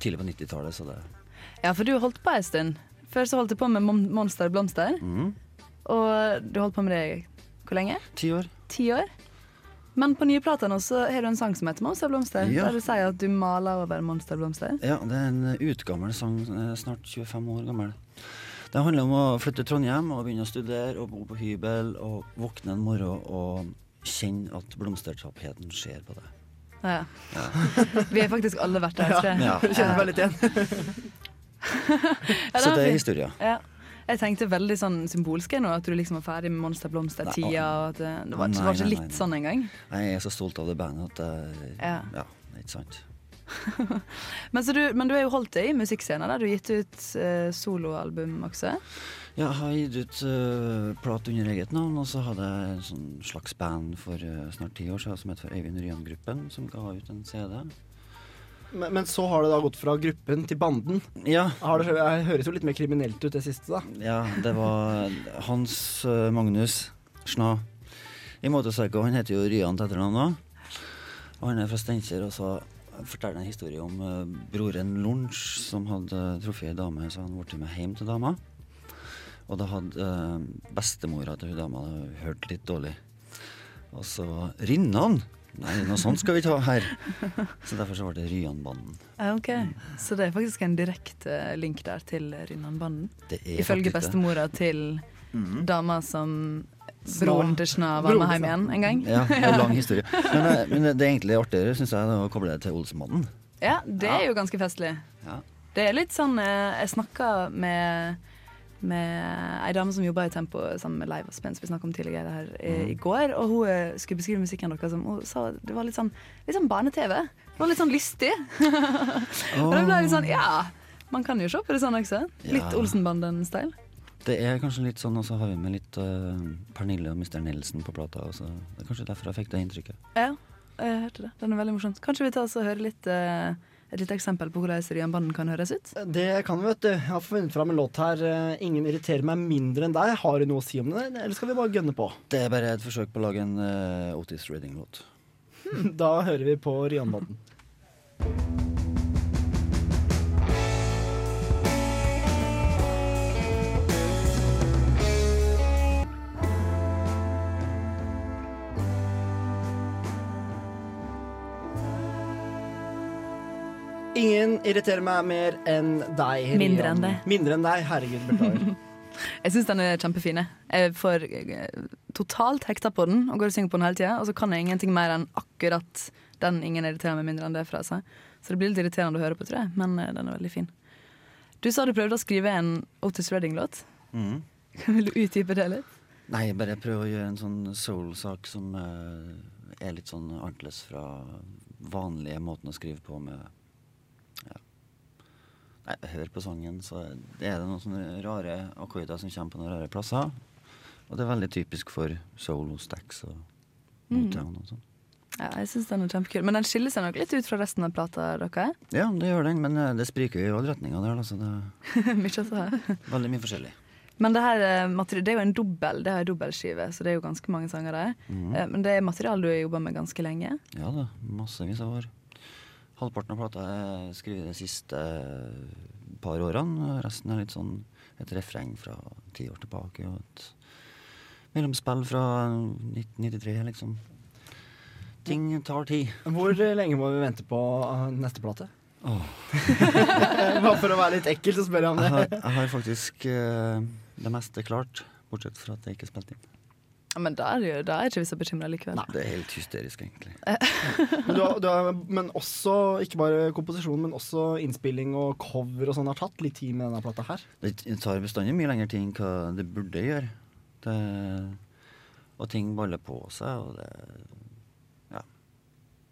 tidlig på 90-tallet, så det Ja, for du holdt på en stund. Før så holdt du på med Mon Monster Blomster. Mm. Og du holdt på med det hvor lenge? Ti år. Ti år. Men på nye plater nå så har du en sang som heter Monster Blomster. Ja. Der du sier at du maler over Monster Blomster. Ja, det er en utgammel sang, eh, snart 25 år gammel. Det handler om å flytte til Trondheim og begynne å studere og bo på hybel og våkne en morgen og kjenne at blomstertappheten skjer på deg. Ja. Vi har faktisk alle vært der, tror jeg. Ja, jeg kjenner meg litt igjen. Ja, Så det er fint. historia. Ja. Jeg tenkte veldig sånn symbolsk nå, at du liksom var ferdig med Monster Blomster-tida. Og at Det, det var, Nei, var ikke nei, litt nei, sånn engang. Jeg er så stolt av det bandet at det, Ja. ja, det er ikke sant. Men, så du, men du har jo holdt deg i musikkscenen. der Du har gitt ut uh, soloalbum også. Ja, Jeg har gitt ut uh, plat under eget navn, og så hadde jeg en sånn slags band for uh, snart ti år siden som het for Øyvind Ryan-gruppen, som ga ut en CD. Men, men så har det da gått fra gruppen til banden. Ja. Har det, jeg høres jo litt mer kriminelt ut det siste, da. Ja, det var Hans uh, Magnus Sna i Motorpsycho. Han heter jo Ryan til etternavn òg. Og han er fra Steinkjer, og så forteller en historie om uh, broren Lunsj som hadde truffet ei dame, så han ble med hjem til dama. Og da hadde uh, bestemora til hun dama hørt litt dårlig. Og så Rinnan! Nei, noe sånt skal vi ikke ha her. Så derfor så ble det Ryanbanden. Ok. Så det er faktisk en direkte link der til er Ifølge bestemora til mm. dama som broren til Sna var med hjem igjen en gang? Ja, det er en lang historie. Men, eh, men det er egentlig artigere, syns jeg, å koble det til Olsenmannen. Ja, det er jo ganske festlig. Ja. Det er litt sånn eh, Jeg snakka med med ei dame som jobba i Tempo sammen med Leiv Aspen, som vi snakka om tidligere her i, Mhm. i går. Og hun eh, skulle beskrive musikken deres som Hun sa det var litt sånn, litt sånn barne-TV. Det var litt sånn lystig. Og det ble litt sånn Ja, man kan jo se på det sånn også. Litt Ja. Olsenbanden-style. Det er kanskje litt sånn, og så har vi med litt uh, Pernille og Mr. Nelson på plata. Også. det er kanskje derfor jeg fikk det inntrykket. Ja, jeg hørte det. Den er veldig morsom. Kanskje vi tar oss og hører litt eh, et lite eksempel på hvordan Ryanbanden kan høres ut? Det kan vi, vet du. Jeg har funnet fram en låt her. eh, 'Ingen irriterer meg mindre enn deg'. Har du noe å si om det, eller skal vi bare gønne på? Det er bare et forsøk på å lage en uh, Otis Reading-låt. Da hører vi på Ryanbanden. Ingen irriterer meg mer enn deg. Rian. Mindre enn deg. Mindre enn deg, herregud, beklager. Jeg syns den er kjempefin. jeg. Får eh, totalt hekta på den og går og synger på den hele tida. Og så kan jeg ingenting mer enn akkurat den ingen irriterer meg mindre enn det fra seg. Så det blir litt irriterende å høre på, tror jeg, men eh, den er veldig fin. Du sa du prøvde å skrive en Otis Redding-låt. Mm. Vil du utdype det litt? Nei, bare prøve å gjøre en sånn soul-sak som uh, er litt sånn annerledes fra vanlige måten å skrive på med. Nei, hør på sangen, så det er det noen sånne rare akkorder som kommer på noen rare plasser. Og det er veldig typisk for solo stacks og Mm. Motown og sånn. Ja, jeg synes den er kjempekul. Men den skiller seg nok litt ut fra resten av plata deres. Ja, det gjør den, men eh, det spriker jo i alle retninger der, altså. det Mye å ta. veldig mye forskjellig. Men det her eh, det er jo en dobbel, det er en dobbeltskive, så det er jo ganske mange sanger der. Eh, Men det er materiale du har jobba med ganske lenge. Ja da, massevis av år. Halvparten av plata er skrevet de siste par årene. Resten er litt sånn et refreng fra ti år tilbake og et mellomspill fra 1993, liksom. Ting tar tid. Hvor lenge må vi vente på uh, neste plate? Åh. Bare for å være litt ekkel, så spør jeg om Jeg har, det. jeg har faktisk uh, det meste klart, bortsett fra at det ikke er spilt inn. Ja, men da er, da er ikke vi så bekymra likevel. Det er helt hysterisk, egentlig. Men, du har, du har, men også, ikke bare komposisjon, men også innspilling og cover og sånn har tatt litt tid med denne plata her. Det tar bestandig mye lengre tid enn hva det burde gjøre. Det, og ting baller på seg, og det.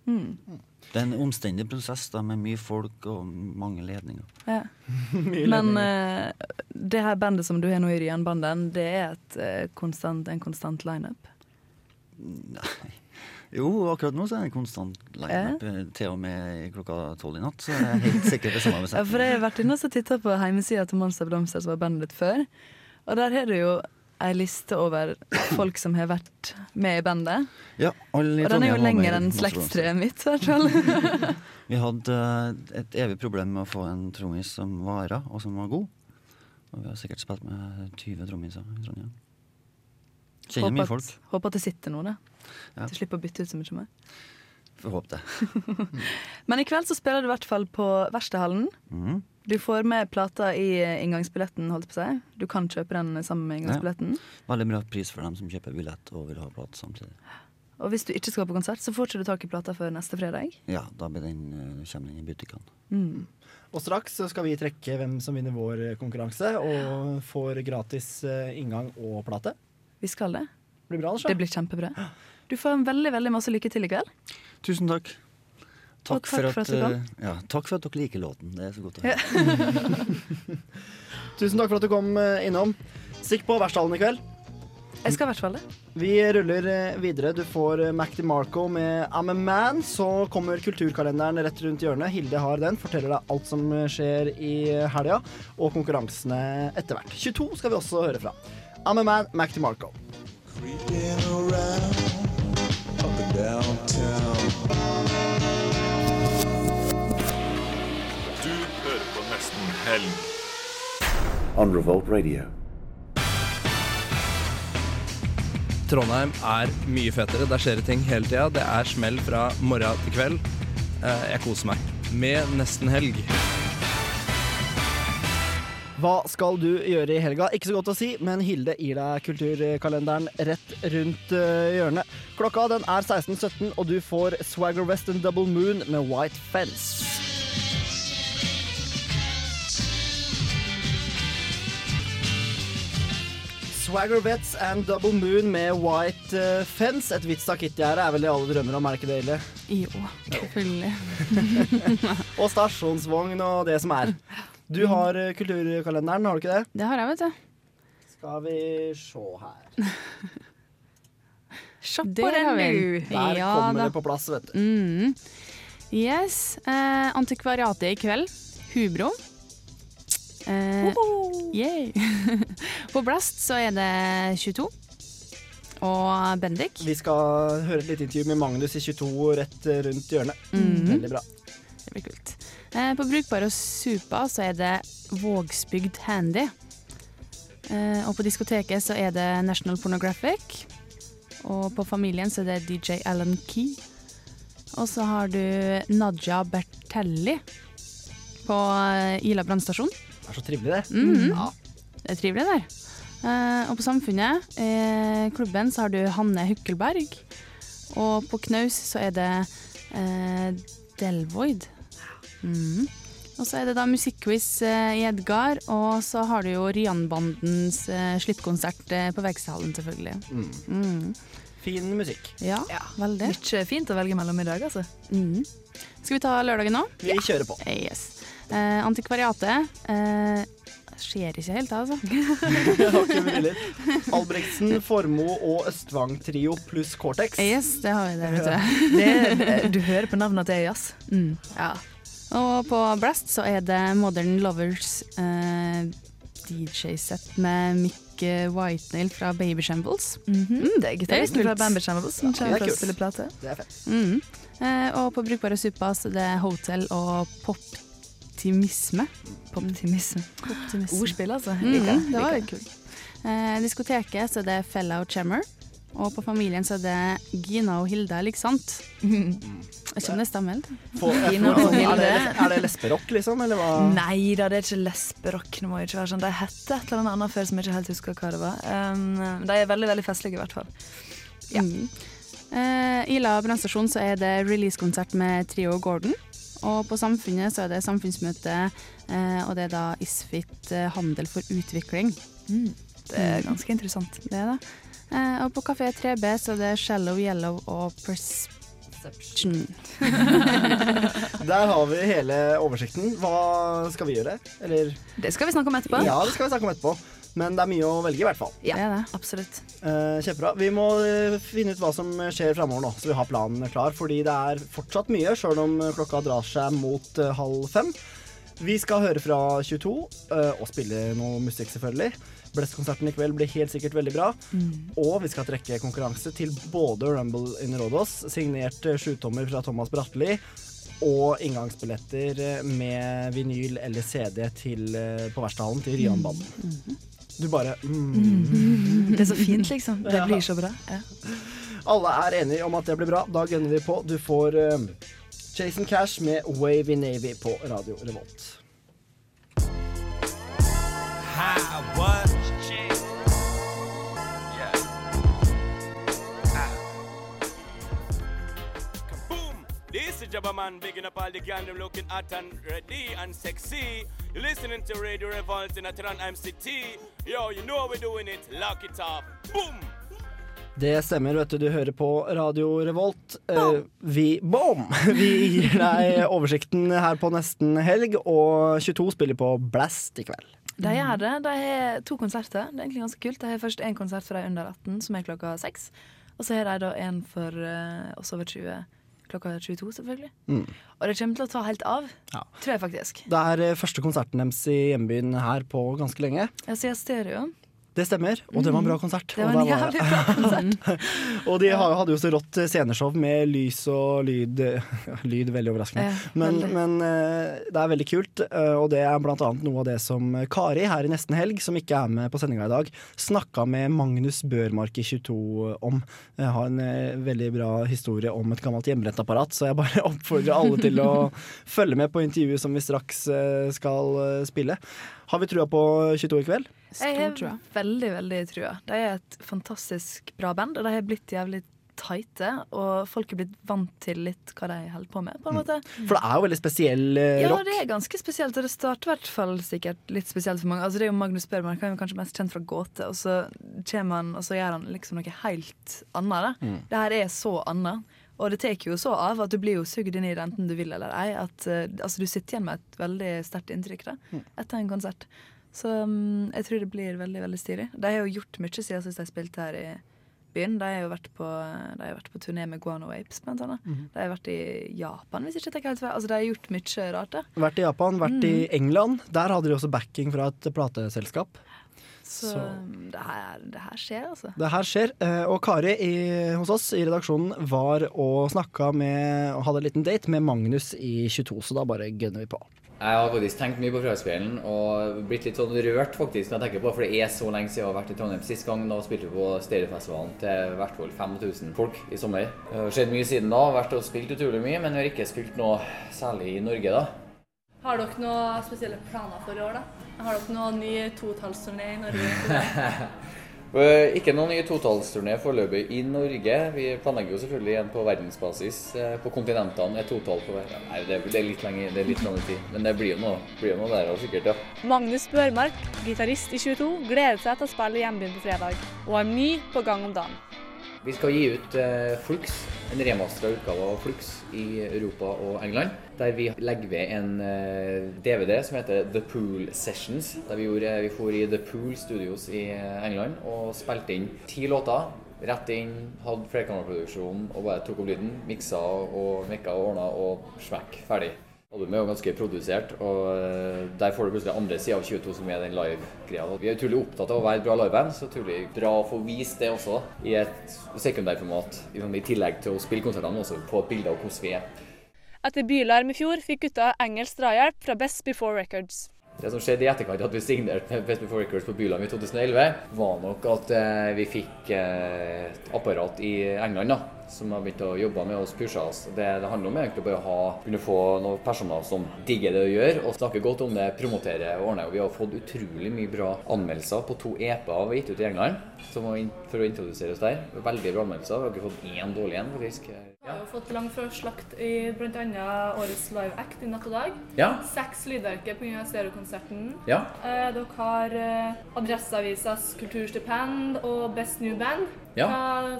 Mm. Det er en omstendig prosess da, med mye folk og mange ledninger. Ja. Mye Men ledninger. eh, det her bandet som du har nå i Ryan-banden, det er et, uh, konstant, en konstant lineup? Jo, akkurat nå så er det en konstant lineup. Ja. Til og med klokka tolv i natt, så er jeg helt sikkert det samme Ja, for jeg har vært inne og titta på hjemmesida til Monster Blomster, som var bandet ditt før. Og der har du jo ei liste over folk som har vært med i bandet. Ja, alle i Og den er jo lenger enn slektstreet mitt, i hvert fall. Vi hadde eh, et evig problem med å få en trommis som varer, og som var god. Og vi har sikkert spilt med 20 trommiser i Trondheim. Kjenner mye folk. at, håper at det sitter noe, det. Ja. Du slipper å bytte ut så mye mer. Får håpe det. Men i kveld så spiller du i hvert fall på Verkstedhallen. Mhm. Du får med plata i inngangsbilletten, holdt på å si. Du kan kjøpe den sammen med inngangsbilletten. Veldig bra pris for dem som kjøper billett og vil ha plate samtidig. Og hvis du ikke skal på konsert, så får ikke du tak i plata før neste fredag. Ja, da blir den, eh, kommer den i butikkene. Mm. Og straks så skal vi trekke hvem som vinner vår eh, konkurranse, og får gratis eh, inngang og plate. Vi skal det. Blir bra, altså. Det blir kjempebra. Du får en veldig veldig masse lykke til i kveld. Tusen takk. Og Takk, for, at, du kom. eh, ja, takk for at dere liker låten. Det er så godt å høre. Tusen takk for at du kom eh, innom. Stikk på Verkstedhallen i kveld. Jeg skal i hvert fall det. Vi ruller eh, videre. Du får Mac DeMarco med I'm a Man. Så kommer kulturkalenderen rett rundt hjørnet. Hilde har den. Forteller deg alt som skjer i helga, og konkurransene etter hvert. 22 skal vi også høre fra. I'm a Man, Mac DeMarco. Creeping Helg. on Revolt Radio. Trondheim er mye fetere. Der skjer det ting hele tida. Det er smell fra morgen til kveld. Eh, Jeg koser meg med nesten helg. Hva skal du gjøre i helga? Ikke så godt å si, men Hilde gir deg kulturkalenderen rett rundt eh, hjørnet. Klokka den er 16.17, og du får Swagger West and Double Moon med White Fence. Swagger Vets and Double Moon med White uh, Fence. Et hvitt stakittgjerde er vel det alle drømmer om, er det ikke det, Hilde? Jo, selvfølgelig. Og stasjonsvogn og det som er. Du har uh, kulturkalenderen, har du ikke det? Det har jeg, vet du. Skal vi se her. Se på den, du. Der kommer det på plass, vet du. Mm. Yes. Uh, antikvariatet i kveld. Hubro. Eh, yeah. på Blast så er det 22. Og Bendik. Vi skal høre et lite intervju med Magnus i 22 rett rundt hjørnet. Mhm. Veldig bra. Det blir kult. Eh, på Brukbar og Supa så er det Vågsbygd Handy. Eh, og på diskoteket så er det National Pornographic. Og på Familien så er det DJ Alan Key. Og så har du Naja Bertelli på eh, Ila brannstasjon. Det er så trivelig, det. Mhm. Ja. Det er trivelig der. Uh, og på Samfunnet, eh, klubben, så har du Hanne Hukkelberg. Og på Knaus så er det uh, Delvoid. Mm. Og så er det da musikkquiz i Edgar, og så har du jo Rian-bandens eh, slippkonsert på Veksthallen, selvfølgelig. Mhm. Fin musikk. Ja, veldig. Mye fint å velge mellom i dag, altså. Mm. Skal vi ta lørdagen nå? Vi kjører på. Yes. Eh, antikvariatet eh, skjer ikke helt, altså. Det var. Albrektsen, Formoe og Østvang-trio pluss Cortex. Yes, det har vi der, vet du. Det, du hører på navnet at det er jazz. Mm. Og på Blast så er det Modern Lovers eh, DJ-sett med Mick Whitenail fra Baby Shambles. Mm det er gitaristen kult. fra Bambi Shambles som kommer det er å kult. spille plate. Det er fett. Mm. Eh, og på Brukbare Suppa så er det Hotel og Poptimisme. Poptimisme. Poptimisme. Ordspill, altså. Mm, Liker det. det var litt kult. Eh, diskoteket så er det og Chammer. Og på Familien så er det Gina og Hilde, ikke sant? Jeg vet ikke om det stemmer er, det, Hilde. er det lesberock, liksom? Eller hva? Nei da, det er ikke lesberock. Det må ikke være sånn. De hette et eller annet før som jeg ikke helt husker hva det var. Um, de er veldig veldig festlige, i hvert fall. Ja. Eh, Ila brannstasjon så er det releasekonsert med Trio Gordon. Og på Samfunnet så er det samfunnsmøte, eh, og det er da Isfit eh, handel for utvikling. Mm. Det er ganske interessant. Det er det. Eh, og på Kafé 3B så er det Shallow Yellow og Perception. Der har vi hele oversikten. Hva skal vi gjøre? Eller Det skal vi snakke om etterpå. Ja, det skal vi snakke om etterpå. Men det er mye å velge, i hvert fall. Ja, det, absolutt. Eh, kjempebra. Vi må eh, finne ut hva som skjer framover nå, så vi har planen klar. Fordi det er fortsatt mye, sjøl om klokka drar seg mot uh, halv fem. Vi skal høre fra 22, uh, og spille noe musikk, selvfølgelig. Blest-konserten i kveld blir helt sikkert veldig bra. Mm. Og vi skal trekke konkurranse til både Rumble in Rodos, signert eh, sjutommer fra Thomas Bratteli, og inngangsbilletter eh, med vinyl eller CD til, eh, på Verkstedhallen til Ryanbanen. Du bare mm. Det er så fint, liksom. Det Ja. blir så bra. Ja. Alle er enige om at det blir bra. Da gønner vi på. Du får uh, Jason Cash med Wavy Navy på Radio Revolt. Hi, what? Jabba Man, bigging up all the gang, them looking hot and ready and sexy. You're listening to Radio Revolt in Atran MCT. Yo, you know how we're doing it. Lock it up. Boom! Det stemmer, vet du. Du hører på Radio Revolt. Eh, vi Boom! Vi gir deg oversikten her på nesten helg, og 22 spiller på Blast i kveld. De gjør det. De har to konserter. Det er egentlig ganske kult. De har først en konsert for de under 18, som er klokka seks. Og så har de da en for eh, oss over 20 klokka 22, selvfølgelig. Mm. Og det kommer til å ta helt av, tror jeg faktisk. Det er eh, første konserten deres i hjembyen her på ganske lenge. Jeg ser stereo. Det stemmer, og det var en bra konsert. Det var en jævlig bra konsert. og de hadde jo så rått sceneshow med lys og lyd. Lyd, veldig overraskende. Men men eh, det er veldig kult, eh, og det er blant annet noe av det som Kari her i Nesten Helg, som ikke er med på sendinga i dag, snakka med Magnus Børmark i 22 om. Jeg har en eh, veldig bra historie om et gammelt hjemmebrentapparat, så jeg bare oppfordrer alle til å følge med på intervjuet som vi straks skal spille. Har vi trua på 22 i kveld? Jeg har veldig, veldig trua. De er et fantastisk bra band, og de har blitt jævlig tighte. Og folk er blitt vant til litt hva de holder på med, på en måte. For det er jo veldig spesiell eh, Ja, rock. det er ganske spesielt, og det starter i hvert fall sikkert litt spesielt for mange. Altså, det er jo Magnus Børman, han er kanskje mest kjent fra Gåte, og så kommer han, og så gjør han liksom noe helt annet. Mm. Det her er så annet. Og det tar jo så av at du blir jo sugd inn i det enten du vil eller ei. At uh, altså, du sitter igjen med et veldig sterkt inntrykk da, etter en konsert. Så mm, jeg tror det blir veldig veldig stilig. De har jo gjort mye siden sist de spilte her i byen. De har jo vært på, de har vært på turné med Guano Apes, blant annet. Mhm. De har vært i Japan, hvis jeg ikke tenker helt feil. Altså, de har gjort mye rart. da. Vært i Japan, vært i Mm. England. Der hadde de også backing fra et plateselskap. Så, Så- um, Det, her, det her skjer, altså. Det her skjer. eh, Og Kari i, hos oss i redaksjonen var og snakka med og hadde en liten date med Magnus i 22, så da bare gønner vi på. Jeg har faktisk tenkt mye på Fredagskvelden og blitt litt sånn rørt faktisk når jeg tenker på for det er så lenge siden jeg har vært i Trondheim. Sist gang da spilte vi på Stereofestivalen til i hvert fall 5000 folk i sommer. Det har skjedd mye siden da, vært og spilt utrolig mye, men vi har ikke spilt noe særlig i Norge da. Har dere noen spesielle planer for i år, da? Har dere noen ny totallsturné i Norge? Eh, Ikke noen ny totallsturné foreløpig i Norge. Vi planlegger jo selvfølgelig en på verdensbasis eh, på kontinentene. Et totall på hver. Nei, det er, er litt lenge, det er litt lang tid. Men det blir jo noe, blir noe der også, sikkert, ja. Magnus Børmark, gitarist i 22, gleder seg til å spille i hjembyen på fredag, og har mye på gang om dagen. Vi skal gi ut eh, Flux, en remastra utgave av Flux i Europa og England. Der vi legger ved en eh, DVD som heter The Pool Sessions. Der vi, gjorde, i The Pool Studios i eh, England og spilte inn ti låter. Rett inn, hadde flerkammerproduksjon og bare tok opp lyden. Miksa og mekka og ordna og smekk, ferdig. Albumet er jo ganske produsert, og eh, der får du plutselig andre sida av 22 som er den live-greia. Vi er utrolig opptatt av å være et bra liveband, så utrolig bra å få vist det også i et sekundærformat. I tillegg til å spille konsertene, også få et bilde av hvordan vi er. Etter bylarm i fjor fikk gutta engelsk drahjelp fra Best Before Records. Det som skjedde i etterkant at vi signerte Best Before Records på Byland i 2011, var nok at eh, vi fikk eh, et apparat i England da, som har begynt å jobbe med oss, pusha oss. Det det handler om egentlig bare å ha, kunne få noen personer som digger det å gjøre, og snakker godt om det, promotere og ordne. Og vi har fått utrolig mye bra anmeldelser på to EP-er vi har gitt ut i England, som for å introdusere oss der. Veldig bra anmeldelser. Vi har ikke fått én dårlig en, faktisk. Vi har jo fått lang fra slakt i bl.a. årets Live Act i Natt og Dag. Ja. Seks lydverker pga. stereokonserten. Ja. Eh, dere har eh, Adresseavisas kulturstipend og Best New Band. Ja. Eh,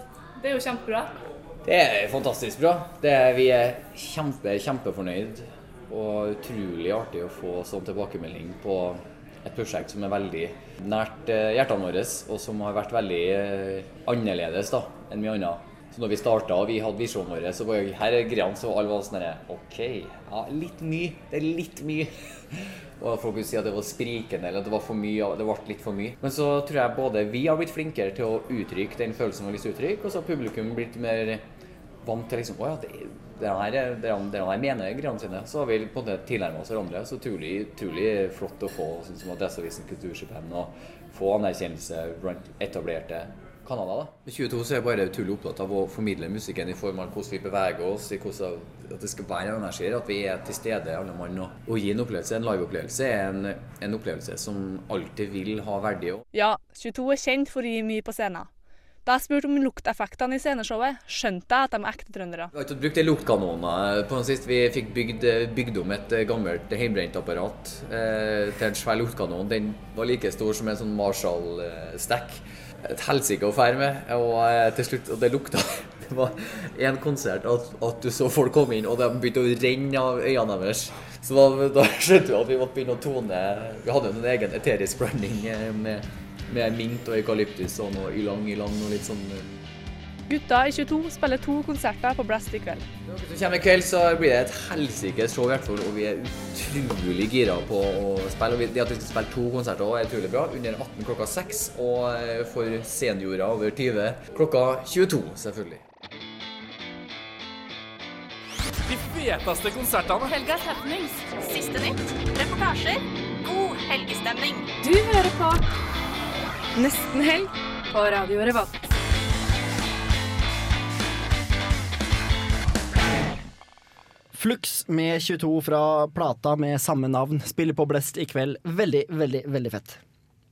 det er jo kjempebra. Det er fantastisk bra. Det er, vi er kjempe, kjempefornøyd. Og utrolig artig å få sånn tilbakemelding på et prosjekt som er veldig nært eh, hjertene våre, og som har vært veldig eh, annerledes da, enn mye annet. Så når vi starta og vi hadde visjonen vår, så var jeg, her er greiene, så alle var sånn OK, ja, litt mye. Det er litt mye. Og folk vil si at det var sprikende eller at det var for mye. Det ble litt for mye. Men så tror jeg både vi har blitt flinkere til å uttrykke den følelsen vi å uttrykke, og så har publikum blitt mer vant til liksom Å ja, det, det her, er- det her, det her mener greiene sine, så har vi på en måte tilnærma oss hverandre. Så utrolig, utrolig flott å få sånn som Adresseavisen Kulturstipend og få anerkjennelse blant etablerte kanaler. da. I 22 så er jeg bare utrolig opptatt av å formidle musikken i form av hvordan vi beveger oss, i hvordan at det skal være energi, at vi er til stede alle mann og, og gi en opplevelse. En liveopplevelse er en, en opplevelse som alltid vil ha verdi. Ja, 22 er kjent for å gi mye på scenen. Da jeg spurte om lukteffektene i sceneshowet, skjønte jeg at de er ekte trøndere. Vi har ikke brukt luktkanoner på den siste. Vi fikk bygd, bygd om et gammelt hjemmebrentapparat eh, til en svær luktkanon. Den var like stor som en sånn Marshall-stack. Et helsike å fære med. Og eh, til slutt, og det lukta Det var en konsert at, at du så folk komme inn, og de begynte å renne av øynene deres. Så da, da skjønte vi at vi måtte begynne å tone Vi hadde jo en egen eterisk blanding eh, med, med mint og eukalyptus og noe ylang-ylang og litt sånn eh, Gutta i 22 spiller to konserter på Blast i kveld. Hvis du kommer i kveld, så blir det et helsikes show, i hvert fall, og vi er utrolig gira på å spille. Og det at vi skal spille to konserter òg, er utrolig bra. Under 18 klokka 6, og eh, for seniorer over 20 klokka 22, selvfølgelig. De feteste konsertene. Helgas happenings. Siste nytt. Reportasjer. God helgestemning. Du hører på Nesten helg på Radio Revolt. Flux med 22 fra plata med samme navn. Spiller på Blest i kveld. Veldig, veldig, veldig fett.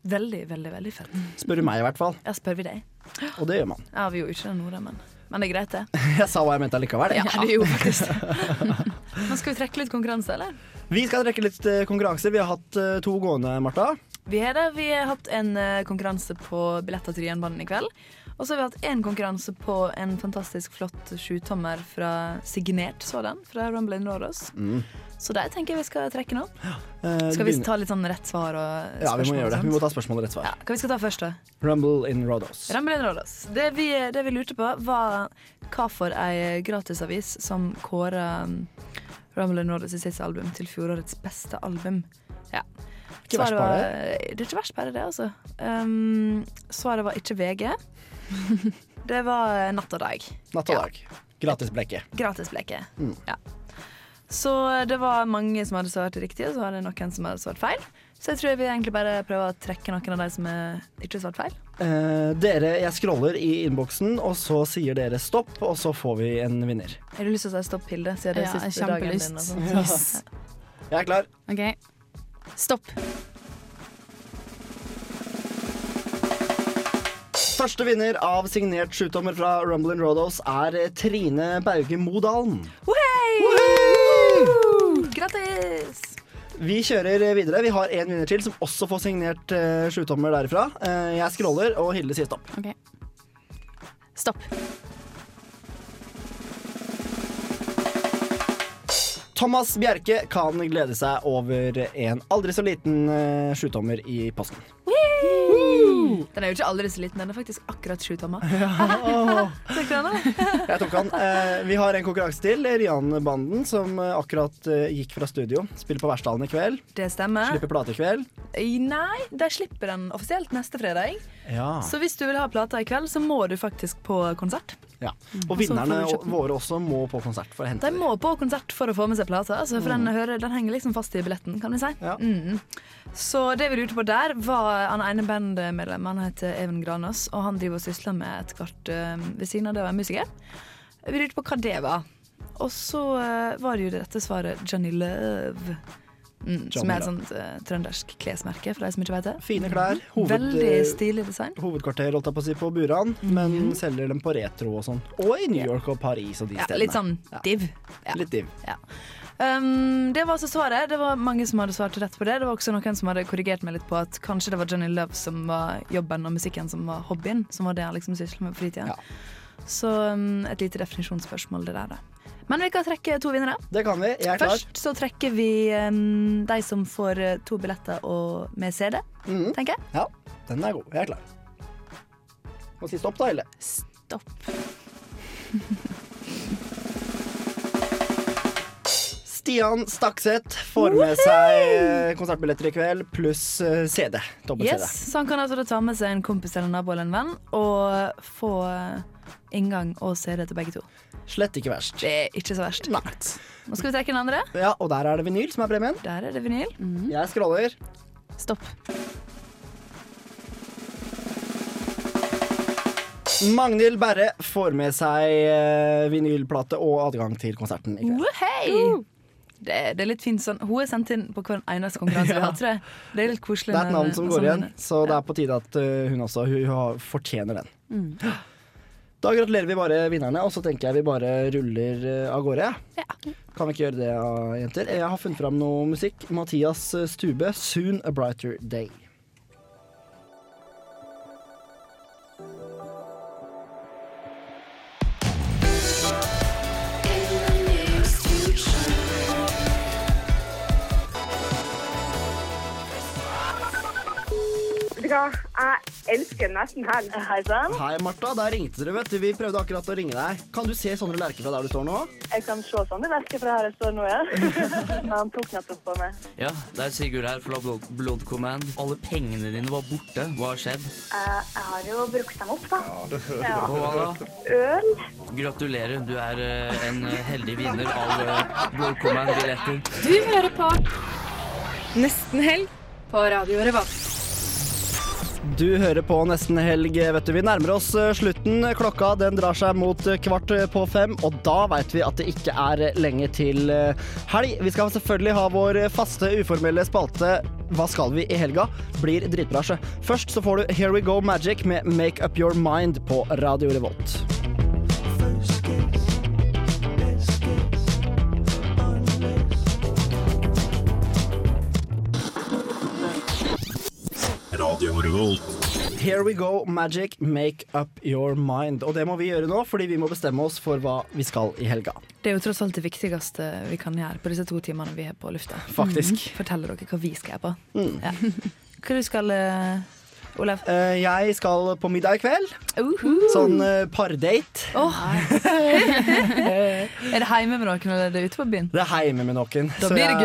Veldig, veldig veldig fett. Spør du meg, i hvert fall. Ja, spør vi deg. Og det gjør man. Ja, vi gjorde ikke det nå, da, men, men det er greit, det. Jeg sa hva jeg mente allikevel. Ja, det gjorde faktisk. Men skal vi trekke litt konkurranse, eller? Vi skal trekke litt konkurranse. Vi har hatt eh, to gående, Marta. Vi har det. Vi har hatt en eh, konkurranse på billetter til jernbanen i kveld. Og så har vi hatt en konkurranse på en fantastisk flott sjutommer fra signert sådan, fra Rumble in Rådås. Mm. Så der tenker jeg vi skal trekke nå. Eh, Skal vi ta litt sånn rett svar og spørsmål? Ja, vi må gjøre det. Vi må ta spørsmål og rett svar. Hva vi skal ta først, da? Rumble in Rodos. Rumble in Rådås. Det vi, det vi lurte på, var hva for ei gratisavis som kåra um, Rumble in Rådås i sitt album til fjorårets beste album. Ja. Svaret var- Det er ikke verst bare det, altså. Um, svaret var ikke VG. det var Natt og Dag. Natt og dag. Gratis blekke. Gratisbleke. Mm. Ja. Så det var mange som hadde svart riktig, og så var det noen som hadde svart feil. Så jeg tror jeg vil egentlig bare prøve å trekke noen av de som er ikke har svart feil. Eh, dere, jeg scroller i innboksen, og så sier dere stopp, og så får vi en vinner. Har du lyst til å si stopp, Hilde? Siden det er Ja, siste dagen din. og sånt. Yes. Jeg er klar. OK. Stopp. Første vinner av signert sjutommer fra Rumble and Rodos er eh, Trine Bauge Modalen. Grattis! Vi kjører videre. Vi har en vinner til som også får signert uh, sjutommer derifra. Eh, jeg scroller, og Hilde sier stopp. OK. Stopp. Thomas Bjerke kan glede seg over en aldri så liten uh, sjutommer i posten. Den er jo ikke aldri så liten, den er faktisk akkurat sju tommer. Ja. Jeg tok han. Eh, vi har en konkurranse til. Rian-banden, som eh, akkurat eh, gikk fra studio. Spiller på Verksdalen i kveld. Det stemmer. Slipper plate i kveld. Nei, de slipper den offisielt neste fredag. Ja. Så hvis du vil ha plata i kveld, så må du faktisk på konsert. ja. Og Og vinnerne våre også må på konsert for å hente De må på konsert for å få med seg plata, altså, for den, hører, den henger liksom fast i billetten, kan vi si. Mm. Så det vi lurte på der, var han ene bandmedlemmet. Han heter Even Granås, og han driver og sysler med et kvart eh, ved siden av det å være musiker. Vi lurte på hva det var. Og så eh, var det jo dette svaret Johnny Love. Mm, som er et sånt uh, trøndersk klesmerke, for de som ikke vet det. Fine klær. Hoved- Veldig stilig design. Hovedkvarter holdt jeg på å si på Buran, men selger dem på retro og sånn. Og i New York og Paris og de Ja, stedene. litt sånn div. Ja. Litt div. Ja. Um, det var altså svaret. Det var mange som hadde svart rett på det. Det var også noen som hadde korrigert meg litt på at kanskje det var Johnny Love som var jobben og musikken som var hobbyen. Som var det han liksom sysla med på fritida. Så um, et lite definisjonsspørsmål, det der, da. Men vi kan trekke to vinnere. Det kan vi. Jeg er klar. Først så trekker vi um, de som får uh, to billetter og med CD, tenker jeg. Ja, den er god. Jeg er klar. Må si stopp, da, Helle. Stopp. Stian Stakseth får med seg eh, konsertbilletter i kveld, pluss eh, CD. Yes, så han kan altså da ta med seg en kompis eller en nabo eller en venn og få inngang og CD til begge to. Slett ikke verst. Det er ikke så verst. Nå skal vi trekke den andre. Ja, og der er det vinyl som er premien. Der er det vinyl. Jeg scroller. Stopp. Magnhild Berre får med seg eh, vinylplate og adgang til konserten i kveld. Woohei! Det, er- det er litt fint sånn Hun er sendt inn på hver eneste konkurranse vi har, tror jeg. Det er litt koselig. Det er et navn som går igjen, så det er på tide at eh, hun også hun fortjener den. Mm. Da gratulerer vi bare vinnerne, og så tenker jeg vi bare ruller eh, av gårde. Kan vi ikke gjøre det, eh, jenter? Jeg har funnet fram noe musikk. Mathias eh, Stube, 'Soon a Brighter Day'. Hva? Jeg elsker nesten helg. Hei sann. Hei, Martha. Der ringte dere, vet du. Vi prøvde akkurat å ringe deg. Kan du se Sondre Lerche fra der du står nå? Jeg kan se Sondre Lerche fra her jeg står nå, ja. Han tok nettopp på meg. Ja, det er Sigurd her fra Blood, Blood Command. Alle pengene dine var borte. Hva har skjedd? Eh, jeg har jo brukt dem opp, da. Ja. Og hva da? Øl. Gratulerer, du er eh, en eh, heldig vinner av Blood Command-billetter. Du hører på Nesten helg på Radio Revolt. Du hører på Nesten helg, vet du. Vi nærmer oss eh, slutten. Klokka den drar seg mot eh, kvart eh, på fem, og da veit vi at det ikke er lenge til helg. Vi skal selvfølgelig ha vår faste, uformelle spalte Hva skal vi i helga? Blir dritbra. sjø. Først så får du Here We Go Magic med Make Up Your Mind på Radio Revolt. Revolt. Here we go, magic, make up your mind. Og det må vi gjøre nå, fordi vi må bestemme oss for hva vi skal i helga. Det er jo tross alt det viktigste vi kan gjøre på disse to timene vi er på lufta. Faktisk. Mm. Forteller dere hva vi skal gjøre på. Mm. Ja. Hva du skal eh, Olav? Eh, jeg skal på middag i kveld. Sånn uh, pardate. er det hjemme med noen, eller er det ute på byen? Det er hjemme med noen. Da blir det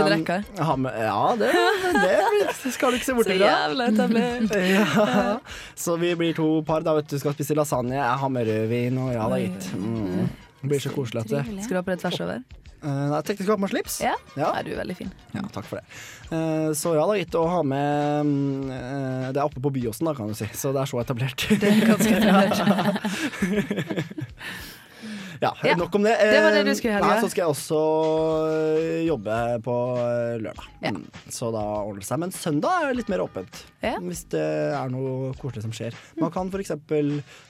med- Ja, det, det skal du ikke se bort Så ifra. jævla etablert. Ja. Så vi blir to par. da vet du skal spise lasagne. Jeg har med rødvin og ja da, gitt. Mm. Det blir så koselig Skal du ha på det tvers over? Jeg skulle ha på slips. Ja. Ja. du er veldig fin. Ja, takk for det. Eh, så ja det er gitt å ha med mm, eh, Det er oppe på Byåsen, da, kan du si. Så det er så etablert. Det er ganske etablert. ja, Ja, nok om det. det var det du skulle gjøre. Nei, så skal jeg også jobbe på lørdag. Ja. Så da ordner det seg. Men søndag er litt mer åpent. Hvis det er noe koselig som skjer. Man kan f.eks.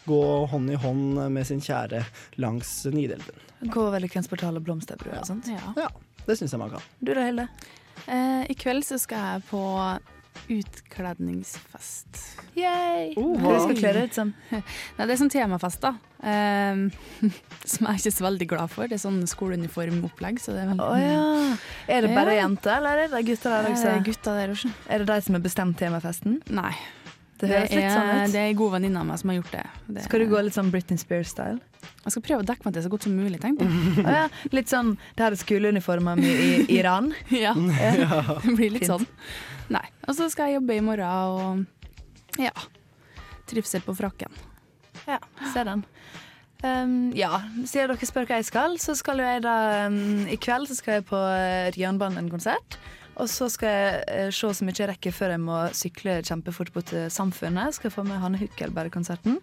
gå hånd i hånd med sin kjære langs Nidelven. Gå veldig kvensportal og blomsterbru og sånt. Ja, det syns jeg man kan. Du da, Hilde? Eh, I kveld så skal jeg på utkledningsfest. Yay! Hva du skal kle deg ut som? Nei, det er sånn temafest, da. Um, som jeg er ikke så veldig glad for. Det er sånn skoleuniformopplegg. Så det er veldig Å ja. Er det bare Ja. jenter, eller er det gutter der også? er det gutter der også. Er det de som har bestemt temafesten? Nei. Det høres litt sånn ut. Det er en god venninne av meg som har gjort det. det. Skal du gå litt sånn Britney Spears-style? Jeg skal prøve å dekke meg til så godt som mulig, tenkte jeg. ah, ja. Litt sånn Det her er skoleuniformer i i Iran? Ja. Ja. Det blir litt Fint. sånn. Nei. Og så skal jeg jobbe i morgen og ja. Trivsel på frakken. Ja, se den. Um, ja, siden dere spør hva jeg skal, så skal jo jeg da um, I kveld så skal jeg på uh, Jernbanen-konsert. Og så skal jeg uh, se så mye jeg rekker før jeg må sykle kjempefort bort til Samfunnet. Skal få med Hanne Hukkelberg-konserten.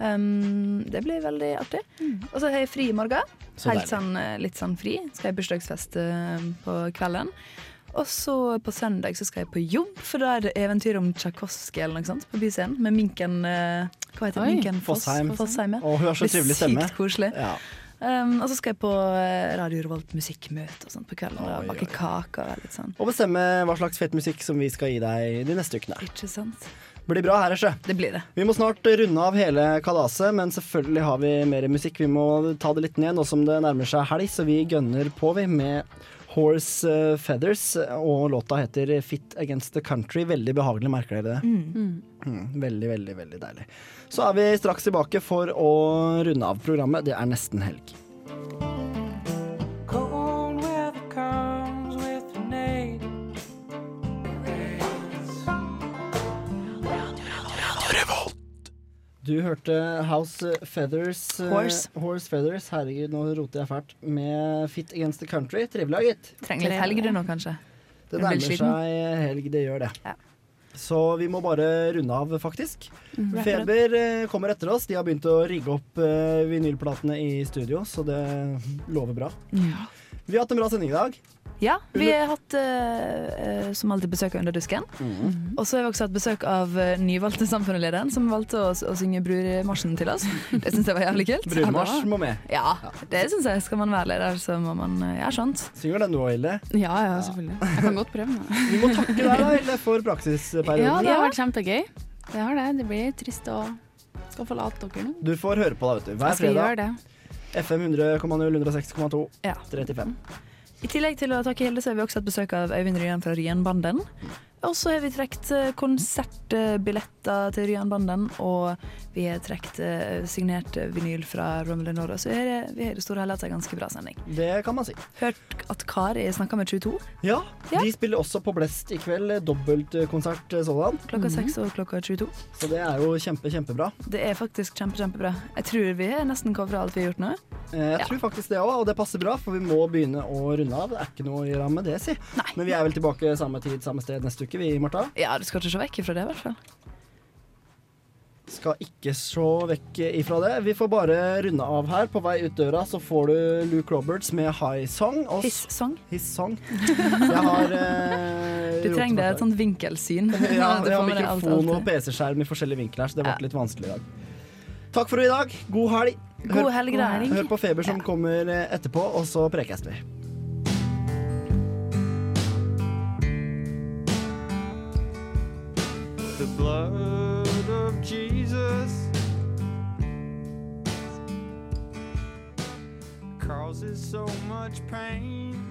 Um, det blir veldig artig. Og så har jeg fri i morgen. Helt sånn, uh, litt sånn fri. Skal jeg bursdagsfest uh, på kvelden. Og så på søndag så skal jeg på jobb, for da er det eventyr om Tsjajkovskij eller noe sånt på Byscenen. Med Minken Hva heter? Oi. Minken Foss- Fossheim. Fossheim ja. Å, hun har så trivelig stemme. Sykt koselig. Ja. Um, og så skal jeg på eh, Radio Revolt musikkmøte og sånt på kvelden. og Oi, Bake oi. kaker og litt sånn. Og bestemme hva slags fet musikk som vi skal gi deg de neste ukene. Ikke sant? Blir bra her, ikke? Det blir det. Vi må snart runde av hele kalaset, men selvfølgelig har vi mer musikk. Vi må ta det litt ned nå som det nærmer seg helg, så vi gønner på, vi, med Horse eh, Feathers. Og låta heter Fit Against the Country. Veldig behagelig, merker dere det? Mm, veldig, veldig, veldig deilig. Så er vi straks tilbake for å runde av programmet. Det er nesten helg. Du hørte House Feathers eh, Horse. Horse Feathers. Herregud, nå roter jeg fælt. Med Fit Against the Country. Trivelig, gitt. Trenger litt helg du nå, kanskje. Det nærmer seg helg, det gjør det. Så vi må bare runde av, faktisk. Mm. Feber eh, kommer etter oss. De har begynt å rigge opp eh, vinylplatene i studio, så det lover bra. Ja. Vi har hatt en bra sending i dag. Ja, vi har hatt uh, som alltid besøk av Under dusken. Mhm. Og så har vi også hatt besøk av uh, nyvalgte samfunnslederen, som valgte å, å synge Brurmarsjen til oss. Det syns jeg var jævlig kult. Brudemarsj må med. Ja, det syns jeg. Skal man være leder, så må man uh, gjøre sånt. Synger den du òg, Hilde? Ja, ja, selvfølgelig. Jeg kan godt prøve. Vi må takke deg, da, Hilde, for praksisperioden. Ja, det har vært kjempegøy. Det har det. Det blir trist å skal forlate dere nå. Du får høre på, da, vet du. Hver Jeg skal gjøre fredag. FM 100,0, 106,2, Ja. 35. I tillegg til å takke Hilde, så har vi også hatt besøk av Øyvind Ryan fra Ryanbanden. Og så har vi trukket eh, konsertbilletter til Ryanbanden, og vi har trukket eh, signert vinyl fra Rumble Norra. Så vi har, vi har det store hele tatt en ganske bra sending. Det kan man si. Hørt at Kari snakka med 22 Ja, de spiller også på Blest i kveld. Dobbeltkonsert eh, sådan. klokka 6 og klokka 22. Så det er jo kjempe, kjempebra. Det er faktisk kjempe, kjempebra. Jeg tror vi har nesten covra alt vi har gjort nå. Jeg tror faktisk det òg, og det passer bra, for vi må begynne å runde av. Det er ikke noe å gjøre med det, si. Men vi er vel tilbake samme tid, samme sted neste uke, vi, Marta. Ja, du skal ikke se vekk ifra det, i hvert fall. Skal ikke se vekk ifra det. Vi får bare runde av her. På vei ut døra så får du Luke Roberts med High Song. Og His Song. His song. Jeg har eh, Du trenger et sånt vinkelsyn. Ja, vi jeg har mikrofon og PC-skjerm i forskjellige vinkler, så det ble Ja. litt vanskelig i dag. Takk for i dag. God helg. God helg. Hør på Feber som kommer eh, etterpå, og så prekes vi. Blood of Jesus causes so much pain.